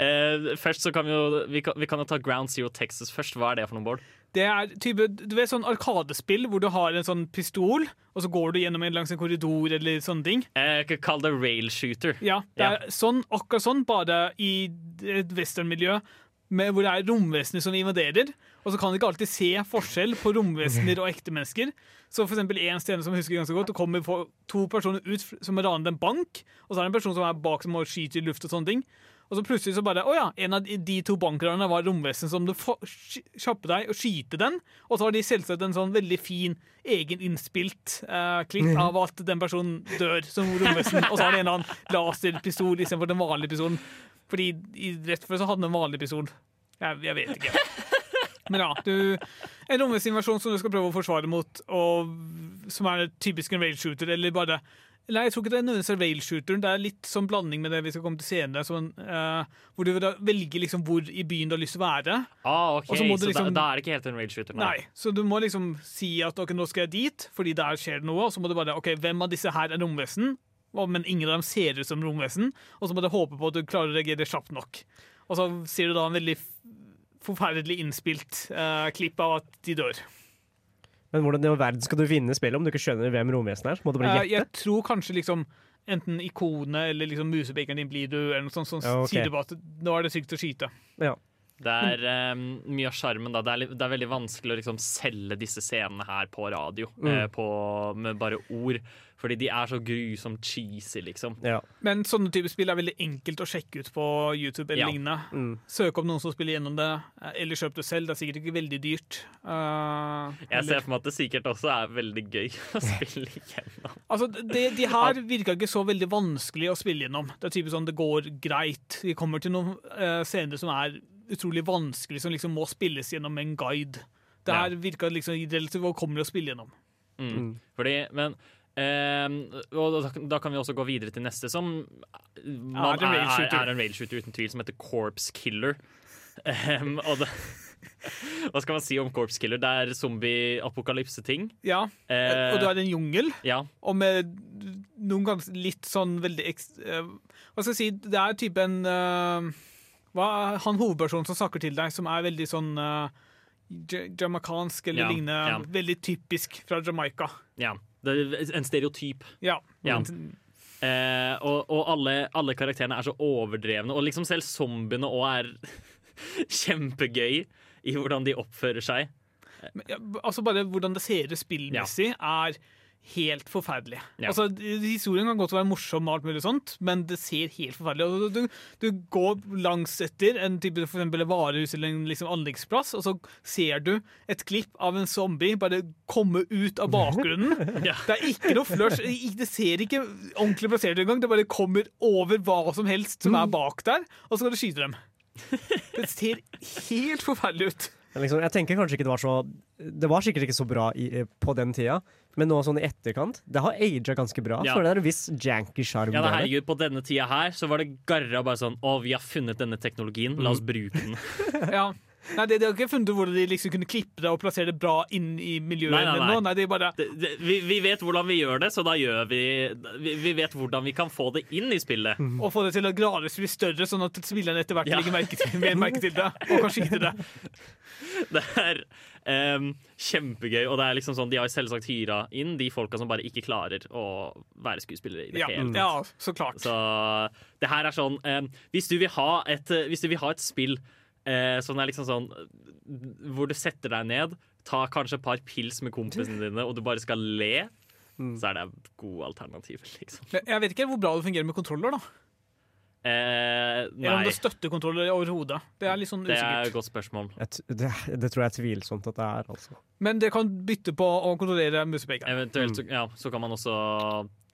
S1: Eh, først så kan vi jo vi kan, vi kan jo ta Ground Zero Texas først. Hva er det for noe, Bård?
S2: Det er type, du vet sånn arkadespill hvor du har en sånn pistol, og så går du gjennom en langs en korridor eller sånne ting.
S1: Eh, Kall det rail shooter.
S2: Ja, det er sånn, akkurat sånn, bare i et westernmiljø med- hvor det er romvesener som invaderer. Og så kan du ikke alltid se forskjell på romvesener og ekte mennesker. Så for eksempel en scene som jeg husker ganske godt, det kommer to personer ut som har ranet en bank, og så er det en person som er bak som skyter skyte i luft og sånne ting. Og så plutselig så bare Å ja, en av de- de to bankranerne var romvesen som du kjappe deg og skyte den. Og så har de selvsagt en sånn veldig fin egeninnspilt uh, klipp av at den personen dør som romvesen, og så har de en eller annen laserpistol istedenfor den vanlige pistolen. Fordi i rett før så hadde han en vanlig pistol. Jeg, jeg vet ikke. Men ja, du En romveseninvasjon som du skal prøve å forsvare mot, og som er typisk en rail shooter, eller bare Nei, jeg tror ikke det er nødvendigvis en rail shooter. Det er litt sånn blanding med det vi skal komme til senere, sånn, uh, hvor du velger liksom hvor i byen du har lyst til å være.
S1: Ah, ok, Så,
S2: så
S1: da,
S2: liksom-
S1: da er det ikke helt en rail shooter?
S2: Nei, Så du må liksom si at ok, nå skal jeg dit, fordi der skjer det noe. Og så må du bare OK, hvem av disse her er romvesen? Men ingen av dem ser ut som romvesen. Og så må du håpe på at du klarer å reagere kjapt nok. Og så ser du da en veldig forferdelig innspilt eh, klipp av at de dør.
S4: Men hvordan i all verden skal du vinne spillet om du ikke skjønner hvem romvesenet er? Så må du bare
S2: Eh,
S4: gjette.
S2: jeg tror kanskje liksom enten ikonet eller liksom musepekeren din blir du, eller noe sånt som
S4: Ja, okay.
S2: sier at nå er det sykt å skyte.
S4: Ja.
S1: Det er um, mye av sjarmen, da. Det er, det er veldig vanskelig å liksom selge disse scenene her på radio eh, på, med bare ord. Fordi de er så grusomt cheesy, liksom.
S4: Ja.
S2: Men sånne typer spill er veldig enkelt å sjekke ut på YouTube eller
S1: Ja.
S2: lignende.
S4: Mm.
S2: Søk opp noen som spiller gjennom det, eh, eller kjøp det selv. Det er sikkert ikke veldig dyrt. Uh,
S1: Jeg
S2: eller-
S1: ser for meg at det sikkert også er veldig gøy å spille gjennom.
S2: Altså, de, de her virka ikke så veldig vanskelig å spille gjennom. Det er typisk sånn det går greit. Vi kommer til noen uh, scener som er utrolig vanskelig, som liksom må spilles gjennom med en guide. Det her virka liksom relativt overkommelig å spille gjennom.
S1: Mm. Fordi, men og da, da kan vi også gå videre til neste, som man,
S2: er
S1: er, er, en railshooter uten tvil, som heter Corpse Killer. Ehm, og det, hva skal man si om Corpse Killer? Det er zombie-apokalypse-ting.
S2: Ja,
S1: Eh,
S2: og du er i en jungel.
S1: ja.
S2: Og med noen ganger litt sånn veldig eks- eh, Hva skal jeg si, det er type en eh, hva, Han hovedpersonen som snakker til deg, som er veldig sånn uh, jamaicansk eller
S1: Ja,
S2: lignende.
S1: ja.
S2: Veldig typisk fra Jamaica.
S1: ja. Det er en stereotyp.
S2: Ja.
S1: Ja. Eh, og og alle, alle karakterene er så overdrevne, og liksom selv zombiene òg er kjempegøy i hvordan de oppfører seg.
S2: Men, ja, altså bare hvordan det ser ut spillmessig, er helt forferdelig.
S1: Ja.
S2: Altså, Historien kan godt være morsom, og alt mulig sånt, men det ser helt forferdelig ut. Du, du går langs etter en type for eksempel varehus eller en liksom, anleggsplass, og så ser du et klipp av en zombie bare komme ut av bakgrunnen.
S1: Ja.
S2: Det er ikke noe flush. Det ser ikke ordentlig plassert ut engang. Det bare kommer over hva som helst som er bak der, og så skal du skyte dem. Det ser helt forferdelig ut.
S4: Liksom, jeg tenker kanskje ikke det var så Det var sikkert ikke så bra i, på den tida, men nå sånn i etterkant Det har aga ganske bra.
S1: Ja.
S4: For det er en viss janky sjarm.
S1: Ja, herregud, På denne tida her så var det garra bare sånn Å, vi har funnet denne teknologien, la oss bruke den.
S2: Ja. Nei, de, de har ikke funnet ut hvordan de liksom kunne klippe det og plassere det bra inn i miljøet.
S1: Nei, nei, nei.
S2: nei de bare
S1: Det, det, vi, vi vet hvordan vi gjør det, så da gjør vi Vi, vi vet hvordan vi kan få det inn i spillet.
S2: Og få det til å gradvis bli større, sånn at spillerne etter hvert
S1: Ja.
S2: legger merke til, mer merke til det og kan skyte det.
S1: Det er em, kjempegøy, og det er liksom sånn de har selvsagt hyra inn de folka som bare ikke klarer å være skuespillere i det
S2: Ja,
S1: hele
S2: ja så klart.
S1: Så det her er sånn um, Hvis du vil ha et, hvis du vil ha et spill uh, som er liksom sånn Hvor du setter deg ned, ta kanskje et par pils med kompisene dine, og du bare skal le,
S4: Mm.
S1: så er det gode alternativer, liksom.
S2: Jeg vet ikke hvor bra det fungerer med kontroller. da
S1: Eh,
S2: Eller om det støtter kontroller overhodet. Det er litt sånn
S1: det er et godt spørsmål.
S4: Jeg det, det tror jeg er tvilsomt at det er, altså.
S2: Men det kan bytte på å kontrollere musepekeren.
S1: Eventuelt så, ja, så kan man også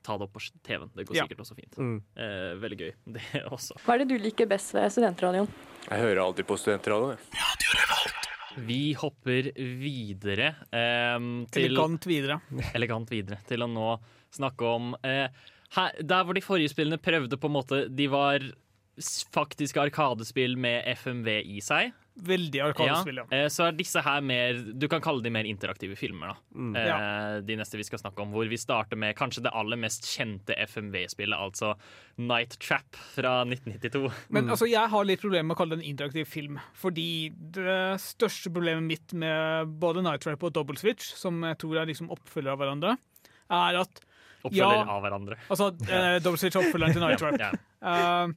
S1: ta det opp på TV-en. Det går
S2: Ja.
S1: sikkert også fint.
S4: Mm.
S1: Eh, veldig gøy, det også.
S6: Hva er det du liker best ved studentradioen?
S7: Jeg hører alltid på studentradioen. jeg.
S1: Vi hopper videre eh, til
S2: Elegant videre.
S1: elegant videre til å nå snakke om eh, her, Der hvor de forrige spillene prøvde på en måte De var faktiske arkadespill med FMV i seg.
S2: Veldig arkadespill, ja.
S1: ja. så er disse her mer Du kan kalle de mer interaktive filmer. da
S4: Mm.
S1: eh, De neste vi skal snakke om. Hvor vi starter med kanskje det aller mest kjente FMV-spillet, altså Night Trap fra 1992.
S2: Men altså, jeg har litt problemer med å kalle det en interaktiv film. Fordi det største problemet mitt med både Night Trap og Double Switch, som jeg tror er liksom oppfølgere av hverandre, er at
S1: Oppfølger
S2: Ja.
S1: av hverandre.
S2: Altså, uh, Double Switch er oppfølgeren til Night Trap.
S1: Ja.
S2: uh,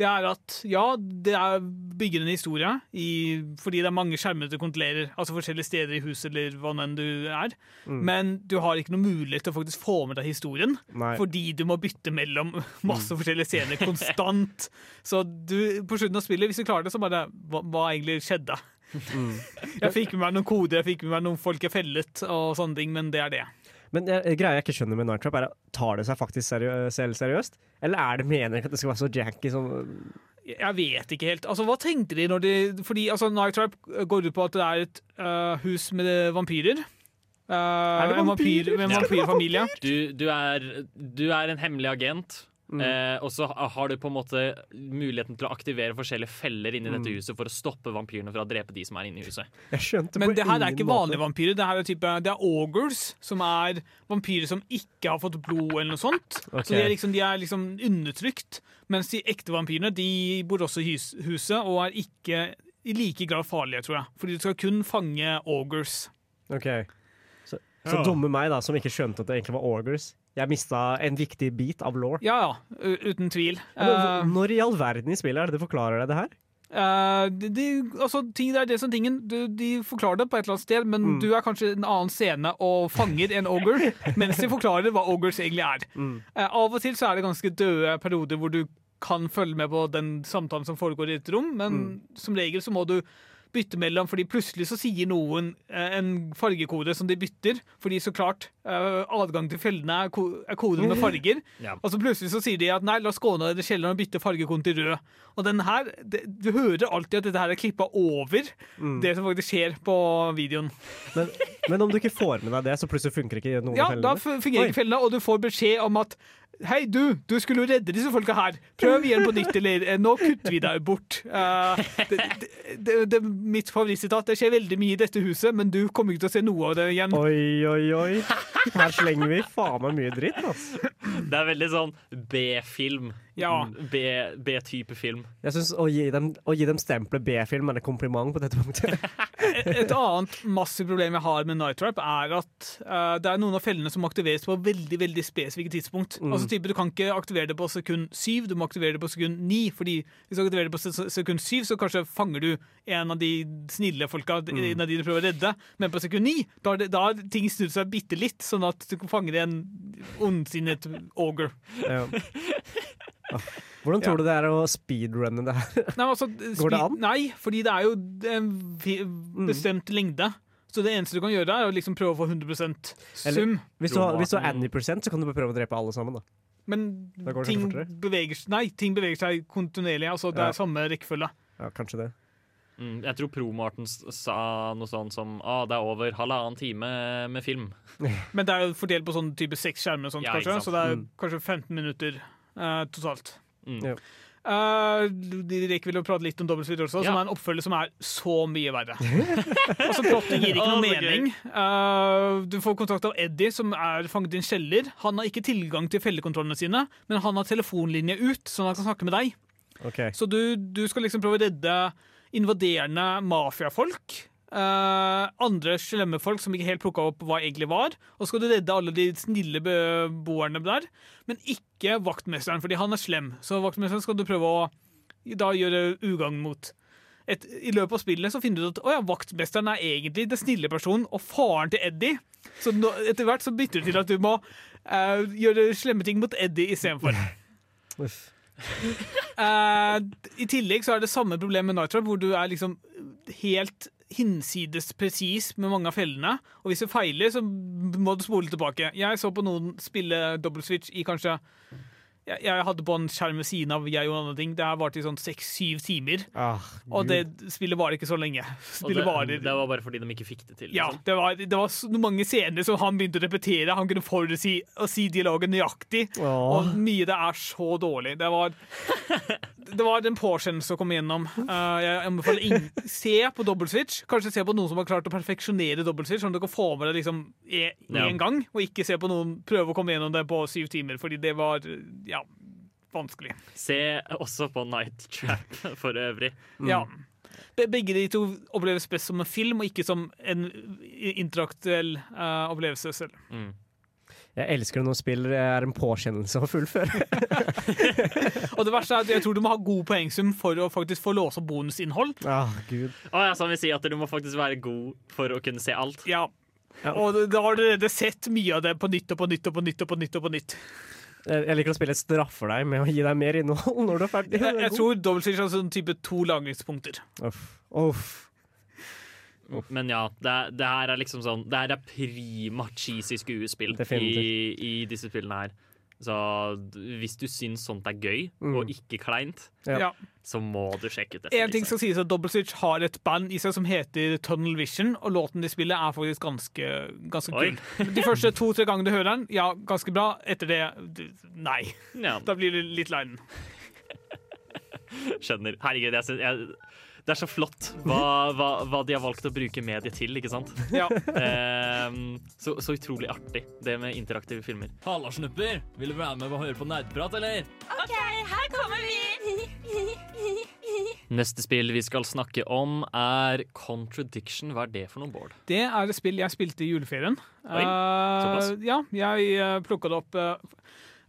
S2: det er at ja, det er bygger en historie i, fordi det er mange skjermer du kontrollerer, altså forskjellige steder i huset eller hva enn du er, men du har ikke noe mulighet til å faktisk få med deg historien,
S4: Nei.
S2: fordi du må bytte mellom masse forskjellige scener konstant. Så du, på slutten av spillet, hvis du klarer det, så bare Hva, hva egentlig skjedde? Jeg fikk med meg noen koder, jeg fikk med meg noen folk jeg fellet og sånne ting, men det er det.
S4: Men jeg, greia jeg ikke skjønner med Night Trap, er tar det seg faktisk seriø selv seriøst? Eller er det meningen at det skal være så janky som
S2: Jeg vet ikke helt. Altså, Hva tenkte de når de Fordi altså, Night Trap går ut på at det er et uh, hus med vampyrer. Uh,
S4: det
S2: en vampyr,
S4: vampyrer?
S2: med en vampyrfamilie.
S1: Du, du, er, du er en hemmelig agent.
S4: Mm.
S1: Eh, og så har du på en måte muligheten til å aktivere forskjellige feller inni
S4: Mm.
S1: dette huset for å stoppe vampyrene fra å drepe de som er inne i huset.
S4: Jeg skjønte
S2: Men
S4: på
S2: det her er ikke
S4: måte.
S2: vanlige vampyrer. Det her er type, det er augurs, som er vampyrer som ikke har fått blod eller noe sånt.
S4: Okay.
S2: Så de er, liksom, de er liksom undertrykt. Mens de ekte vampyrene de bor også i hus, huset og er ikke i like grad farlige, tror jeg. Fordi du skal kun fange augurs.
S4: Ok. Så, så dumme meg, da, som ikke skjønte at det egentlig var Augers. Jeg mista en viktig bit av law.
S2: Ja, ja. Uten tvil.
S4: Ja,
S2: Eh,
S4: men Når i all verden i spillet er det det forklarer deg det her?
S2: Uh, de, de, altså, ting, det er det som tingen. Du, de forklarer det på et eller annet sted, men
S4: Mm.
S2: du er kanskje en annen scene og fanger en ogre, mens de forklarer hva ogres egentlig er.
S4: Mm.
S2: Uh, av og til så er det ganske døde perioder hvor du kan følge med på den samtalen som foregår i et rom, men
S4: Mm.
S2: som regel så må du bytte mellom, fordi plutselig så sier noen eh, en fargekode som de bytter, fordi så klart eh, adgang til fellene er, ko koden med farger,
S1: Ja.
S2: og så plutselig så sier de at nei, la oss gå ned i kjelleren og bytte fargekoden til rød. Og den her, det, du hører alltid at dette her er klippa over
S4: Mm.
S2: det som faktisk skjer på videoen.
S4: Men, men om du ikke får med deg det, så plutselig funker ikke noen
S2: Ja,
S4: av
S2: da
S4: Ja,
S2: da fungerer ikke fellene, og du får beskjed om at Hei, du, du skulle jo redde disse folka her. Prøv igjen på nytt, eller eh, nå kutter vi deg bort. Uh, det, det, det, det, mitt favorittsitat. Det skjer veldig mye i dette huset, men du kommer ikke til å se noe av det igjen.
S4: Oi, oi, oi. Her slenger vi faen meg mye dritt, altså.
S1: Det er veldig sånn B-film.
S2: Ja.
S1: B- B-type film.
S4: Jeg synes å, gi dem- å gi dem stempelet B-film er et kompliment på dette punktet.
S2: Et annet massivt problem jeg har med Night Trap, er at uh, det er noen av fellene som aktiveres på veldig veldig spesifikke tidspunkt.
S4: Mm.
S2: Altså type, Du kan ikke aktivere det på sekund syv, du må aktivere det på sekund ni. fordi hvis du aktiverer det på sekund syv, så kanskje fanger du en av de snille folka,
S4: Mm.
S2: en av de du prøver å redde. Men på sekund ni, da har ting snudd seg bitte litt, sånn at du fanger en ondsinnet ogre.
S4: Ja. Hvordan tror du det er å speedrunne det her?
S2: Nei, altså,
S4: Går det an? Mm.
S2: Nei, fordi det er jo en bestemt bestemt lengde. Så det eneste du kan gjøre, er å liksom prøve å få 100
S4: Eller-
S2: sum.
S4: Hvis du har, hvis du har så kan du bare prøve å drepe alle sammen. da
S2: Men
S4: Da
S2: ting beveger, nei, ting beveger seg kontinuerlig. Altså, det
S4: Ja.
S2: er samme rekkefølge.
S4: Ja, kanskje det.
S1: Mm, jeg tror Pro-Marten sa noe sånt som ah, det er over halvannen time med film.
S2: Men det er jo fordelt på sånn type seks skjermer, sånt,
S1: Ja,
S2: kanskje, så det er
S4: Mm.
S2: kanskje 15 minutter eh, totalt.
S1: Mm.
S4: Ja.
S2: Eh, de rekker vel å prate litt om Double Speed også,
S1: Ja.
S2: som er en oppfølger som er så mye verre. altså, Plottet gir ikke noe
S1: så
S2: mening. Uh, du får kontakt av Eddie, som er fanget i en kjeller. Han har ikke tilgang til fellekontrollene sine, men han har telefonlinje ut, så han kan snakke med deg.
S4: Okay.
S2: Så du, du skal liksom prøve å redde invaderende mafiafolk. Eh, andre slemme folk som ikke helt plukka opp hva egentlig var. Og så skal du redde alle de snille beboerne der, men ikke vaktmesteren, fordi han er slem. Så vaktmesteren skal du prøve å da gjøre ugagn mot. et, i løpet av spillet så finner du ut at oh ja, vaktmesteren er egentlig den snille personen og faren til Eddie. Så nå, etter hvert så bytter du til at du må uh, gjøre slemme ting mot Eddie istedenfor.
S4: Uff.
S2: Eh, I tillegg så er det samme problem med Night Trap, hvor du er liksom helt hinsides presis med mange av fellene. Og hvis du feiler, så må du spole tilbake. Jeg så på noen spille double switch i kanskje jeg, jeg hadde på en skjerm ved siden av jeg og andre ting. Det her varte i sånn seks-syv timer.
S4: Ah,
S2: Og det spillet varer ikke så lenge. Spillet
S1: det, det var bare fordi de ikke fikk det til.
S2: ja,
S1: liksom.
S2: det var, det var så mange scener som han begynte å repetere. Han kunne forutsi og si dialogen nøyaktig.
S4: Oh.
S2: Og mye det er så dårlig. Det var, det var en påskjønnelse å komme gjennom. Uh, jeg anbefaler ingen Se på dobbeltswitch. Kanskje se på noen som har klart å perfeksjonere dobbeltswitch, sånn at du kan få med det liksom én
S1: Ja.
S2: gang, og ikke se på noen prøve å komme gjennom det på syv timer, fordi det var ja, vanskelig.
S1: Se også på Night Trap for øvrig.
S2: Ja. Begge de to oppleves best som en film, og ikke som en interaktuell uh, opplevelse selv.
S1: Mm.
S4: Jeg elsker det når spill er en påkjennelse å fullføre.
S2: Og det verste er at jeg tror du må ha god poengsum for å faktisk få låse bonusinnhold.
S4: ah, gud.
S1: Å ja, sånn vil si at du må faktisk være god for å kunne se alt.
S2: Ja.
S4: Ja.
S2: Og da har du allerede sett mye av det på nytt og på nytt og på nytt. og på nytt og på nytt.
S4: Jeg liker å spille straffer deg med å gi deg mer innhold når du er ferdig.
S2: Jeg, jeg tror dobbelt Switch har sånn type to lagringspunkter.
S4: Uff. Uff.
S1: Men ja, det, det her er liksom sånn Det her er prima cheesy skuespill i, i disse spillene her. Så hvis du syns sånt er gøy
S4: Mm.
S1: og ikke kleint,
S4: Ja.
S1: Så må du sjekke ut det.
S2: En ting
S1: som
S2: skal sies at Double Switch har et band i seg som heter Tunnel Vision, og låten de spiller er faktisk ganske, ganske kul. De første to-tre gangene du hører den, ja, ganske bra. Etter det, nei.
S1: Ja,
S2: Da blir det litt lei den.
S1: skjønner. Herregud, jeg, synes- jeg, det er så flott hva, hva, hva de har valgt å bruke mediet til, ikke sant?
S2: Ja.
S1: Ehm, så, så utrolig artig, det med interaktive filmer.
S8: Halla, snupper! Vil du være med og høre på nerdprat, eller?
S9: OK, her kommer vi!
S1: Neste spill vi skal snakke om, er Contradiction. Hva er det for noe, Bård?
S2: Det er et spill jeg spilte i juleferien.
S1: Oi,
S2: såpass.
S1: såpass.
S2: ja, jeg uh, plukka det opp eh,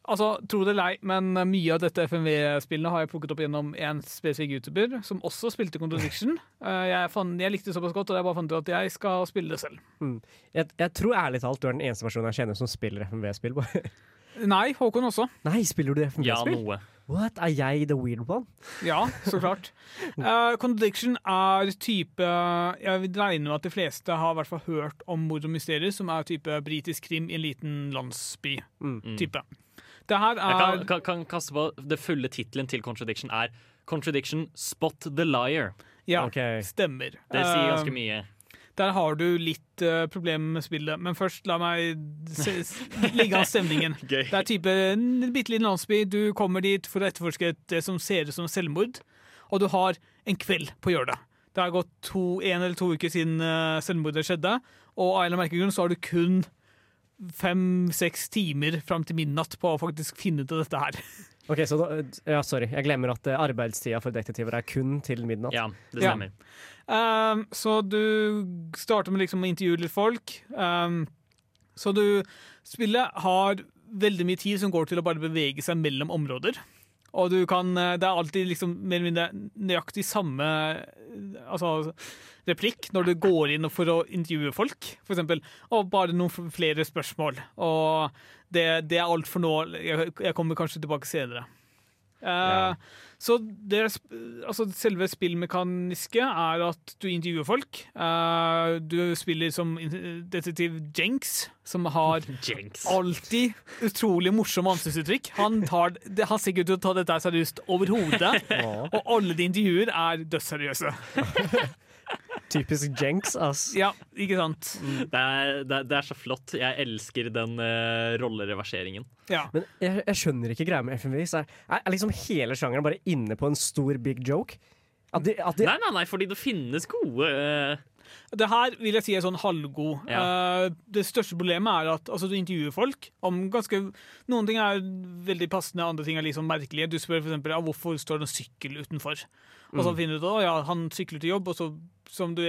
S2: Altså, tro det lei, ei, men mye av dette FMV-spillene har jeg plukket opp gjennom en spesifikk YouTuber som også spilte Contradiction. Eh, jeg, fant, jeg likte det såpass godt, og jeg bare fant ut at jeg skal spille det selv.
S4: Jeg, jeg tror ærlig talt du er den eneste personen jeg kjenner som spiller FMV-spill.
S2: Nei, Håkon også.
S4: Nei, spiller du
S1: Ja,
S4: FMV-spill?
S1: noe.
S4: What? Er jeg the weird one?
S2: Ja, så klart. Uh, Contradiction er type Jeg vil regne med at de fleste har hvert fall hørt om mord og mysterier, som er type britisk krim i en liten landsby-type. Det her
S1: Jeg kan,
S2: er
S1: kan, kan kaste på Det fulle tittelen til Contradiction er Contradiction Spot the Liar.
S2: Ja,
S4: okay.
S2: stemmer.
S1: Det sier
S2: Eh,
S1: ganske mye.
S2: Der har du litt uh, problemer med spillet, men først la meg se, legge an stemningen. Det er type en bitte liten landsby. Du kommer dit for å etterforske det som ser ut som selvmord, og du har en kveld på å gjøre det. Det har gått to, en eller to uker siden uh, selvmordet skjedde, og av en eller annen merkegrunn så har du kun fem-seks timer fram til midnatt på å faktisk finne ut av dette her.
S4: Ok, så da, ja, Sorry, jeg glemmer at eh, arbeidstida for detektiver er kun til midnatt.
S1: Ja, det
S2: Ja.
S1: stemmer.
S2: Um, så du starter med liksom å intervjue litt folk. Um, så du Spillet har veldig mye tid som går til å bare bevege seg mellom områder. Og du kan eh, Det er alltid liksom mer eller mindre nøyaktig samme eh, altså, replikk når du går inn for å intervjue folk, eksempel. Og bare noen flere spørsmål. Og det, det er alt for nå. Jeg, jeg kommer kanskje tilbake senere. Eh, Så det, altså selve spillmekaniske er at du intervjuer folk. Eh, du spiller som detektiv Jenks, som har
S1: Jenks.
S2: alltid utrolig morsomme ansiktsuttrykk. Han, tar, han ser ikke ut til å ta dette seriøst overhodet. Og alle de intervjuer er dødsseriøse.
S4: Typisk Jenks, ass.
S2: Ja, ikke sant?
S1: Det er, det, er, det er så flott. Jeg elsker den uh, rollereverseringen.
S2: Ja.
S4: Men jeg, jeg skjønner ikke greia med FMV. Så er, er liksom hele sjangeren bare inne på en stor big joke? At de, at de,
S1: Nei, nei, nei, fordi det finnes gode eh,
S2: Det her vil jeg si er sånn halvgod. Eh, det største problemet er at altså, du intervjuer folk om ganske Noen ting er veldig passende, andre ting er liksom merkelige. Du spør f.eks. Ja, hvorfor står det en sykkel utenfor. Og så finner du ut at ja, han sykler til jobb, og så, som du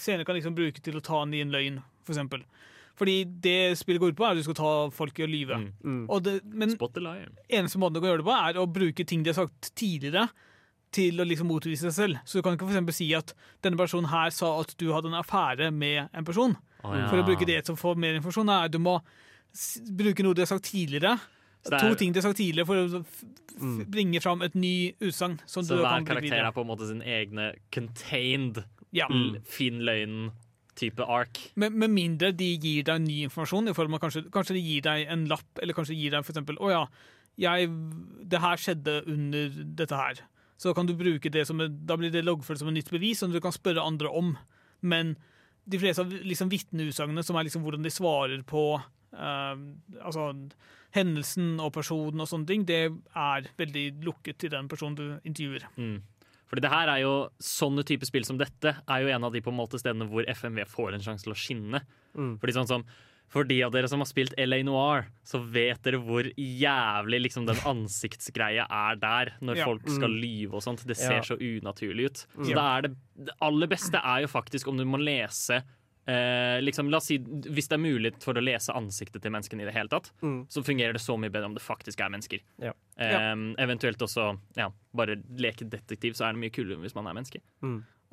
S2: senere kan liksom bruke til å ta i en løgn, f.eks. Fordi det spillet går ut på, er at du skal ta folk i å lyve.
S1: Mm.
S2: Og det, men eneste måten du kan gjøre det på, er å bruke ting de har sagt tidligere, til å liksom motvise seg selv. Så du kan ikke for eksempel si at denne personen her sa at du hadde en affære med en person.
S1: Oh, ja.
S2: For å bruke det som får mer informasjon, er du må bruke noe du har sagt tidligere.
S1: Er-
S2: To ting du har sagt tidligere for å f bringe fram et ny utsagn.
S1: Så
S2: du
S1: hver karakter er på en måte sin egne contained
S2: Ja.
S1: l- Finn løgnen-type ark.
S2: Med, med mindre de gir deg ny informasjon, i form av kanskje, kanskje de gir deg en lapp, eller kanskje de gir deg for eksempel oh ja, jeg, det her skjedde under dette her. Så kan du bruke det som Da blir det loggført som et nytt bevis som du kan spørre andre om. Men de fleste av liksom vitneutsagnene, som er liksom hvordan de svarer på eh, altså, hendelsen og personen og sånne ting, det er veldig lukket til den personen du intervjuer.
S1: Mm. Fordi det her er jo Sånne type spill som dette er jo en av de på en måte stedene hvor FMV får en sjanse til å skinne.
S4: Mm.
S1: Fordi sånn som For de av dere som har spilt LA Noir, så vet dere hvor jævlig liksom den ansiktsgreia er der, når
S2: Ja.
S1: folk skal lyve og sånt. Det ser
S4: Ja.
S1: så unaturlig ut. Så
S2: Ja.
S1: det, er det, det aller beste er jo faktisk om du må lese eh, liksom, la oss si, Hvis det er mulighet for å lese ansiktet til menneskene i det hele tatt,
S4: Mm.
S1: så fungerer det så mye bedre om det faktisk er mennesker.
S4: Ja.
S1: Eh, Eventuelt også ja, bare leke detektiv, så er det mye kulere hvis man er menneske.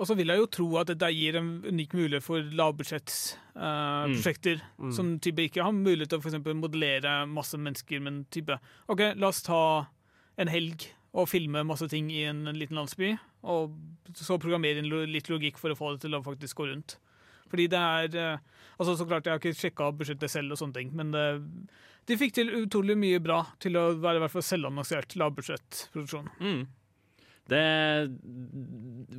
S2: Og så vil jeg jo tro at dette gir en unik mulighet for lavbudsjettsprosjekter. Som type ikke har mulighet til å for modellere masse mennesker, men type OK, la oss ta en helg og filme masse ting i en liten landsby, og så programmere inn lo- litt logikk for å få det til å faktisk gå rundt. Fordi det er uh, Altså Så klart, jeg har ikke sjekka budsjettet selv, og sånne ting, men det, de fikk til utrolig mye bra til å være i hvert fall selvannonsert lavbudsjettproduksjon.
S1: Mm. Det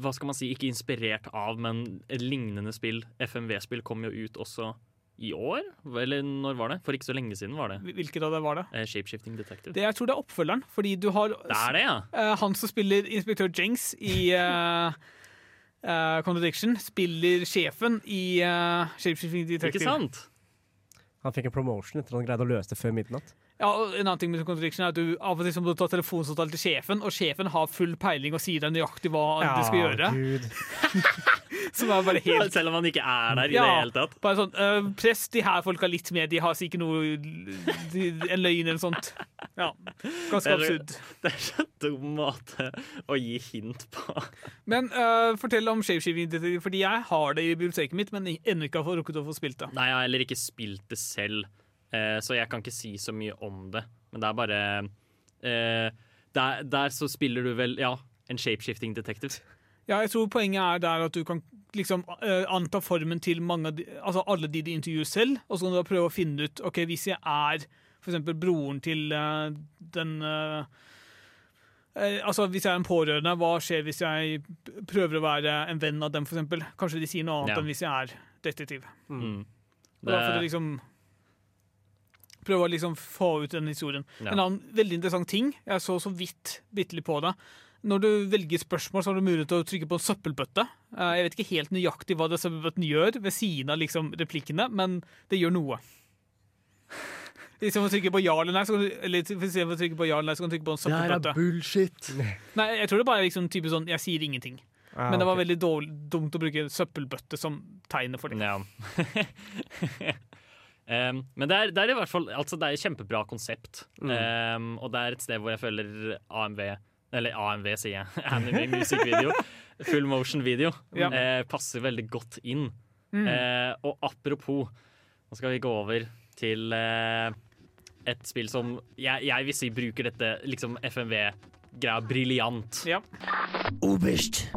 S1: Hva skal man si, ikke inspirert av, men et lignende spill, FMV-spill, kom jo ut også i år? Eller når var det? For ikke så lenge siden var det.
S2: Hvilket av det var det?
S1: Eh, Shapeshifting Detective.
S2: det jeg tror det er oppfølgeren, fordi du har
S1: Det er det, ja!
S2: Uh, han som spiller inspektør Jenks i uh, Contradiction, spiller sjefen i uh, Shapeshifting Detective.
S1: Ikke sant?
S4: Han fikk en promotion etter at han greide å løse det før midnatt.
S2: Ja, og en annen ting med Contradiction er at du av og til må du ta telefonsamtale til sjefen, og sjefen har full peiling og sier deg nøyaktig hva du skal gjøre.
S4: Gud.
S2: Som er bare helt
S1: Selv om han ikke er der i
S2: Ja.
S1: det hele tatt.
S2: bare sånn, øh, Press de her folka litt mer, de har sikkert noe de, En løgn eller sånt. Ja, Ganske absurd.
S1: Det er så dum måte å gi hint på.
S2: Men øh, fortell om Shapeshifting fordi jeg har det i biblioteket mitt, men ennå ikke har rukket å få spilt det.
S1: Nei, jeg har heller ikke spilt det selv, så jeg kan ikke si så mye om det. Men det er bare eh, der, der så spiller du vel, ja, en shapeshifting detective.
S2: Ja, jeg tror poenget er der at du kan liksom eh, anta formen til mange de, altså alle de de intervjuer selv, og så kan du da prøve å finne ut ok, hvis jeg er eksempel broren til uh, den uh, eh, Altså Hvis jeg er en pårørende, hva skjer hvis jeg prøver å være en venn av dem, for eksempel? Kanskje de sier noe annet
S1: Ja.
S2: enn hvis jeg er detektiv.
S1: Mm.
S2: Og da får du liksom Prøve å liksom få ut den historien.
S1: Ja.
S2: En annen veldig interessant ting, jeg så så vidt bitte litt på det. Når du velger spørsmål, så har du mulighet til å trykke på en søppelbøtte. Eh, Jeg vet ikke helt nøyaktig hva det søppelbøtten gjør ved siden av liksom replikkene, men det gjør noe. Istedenfor å trykke på ja eller nei, så kan du, eller trykke på ja eller nei, så kan du trykke på en søppelbøtte.
S3: bullshit.
S2: Nei, jeg tror det bare er liksom type sånn Jeg sier ingenting.
S4: Ah,
S2: Men det var
S4: okay.
S2: veldig dårlig, dumt å bruke søppelbøtte som tegnet for det.
S1: ja. Em, men det er, det er i hvert fall altså det er et kjempebra konsept. Em, og det er et sted hvor jeg føler AMV Eller AMV, sier jeg. Anime Music Video. Full motion video.
S2: Ja.
S1: Uh, passer veldig godt inn.
S2: Mm.
S1: Uh, og apropos, nå skal vi gå over til uh, et spill som jeg, jeg vil si bruker dette liksom FMV-greia briljant.
S2: Ja.
S10: Oberst,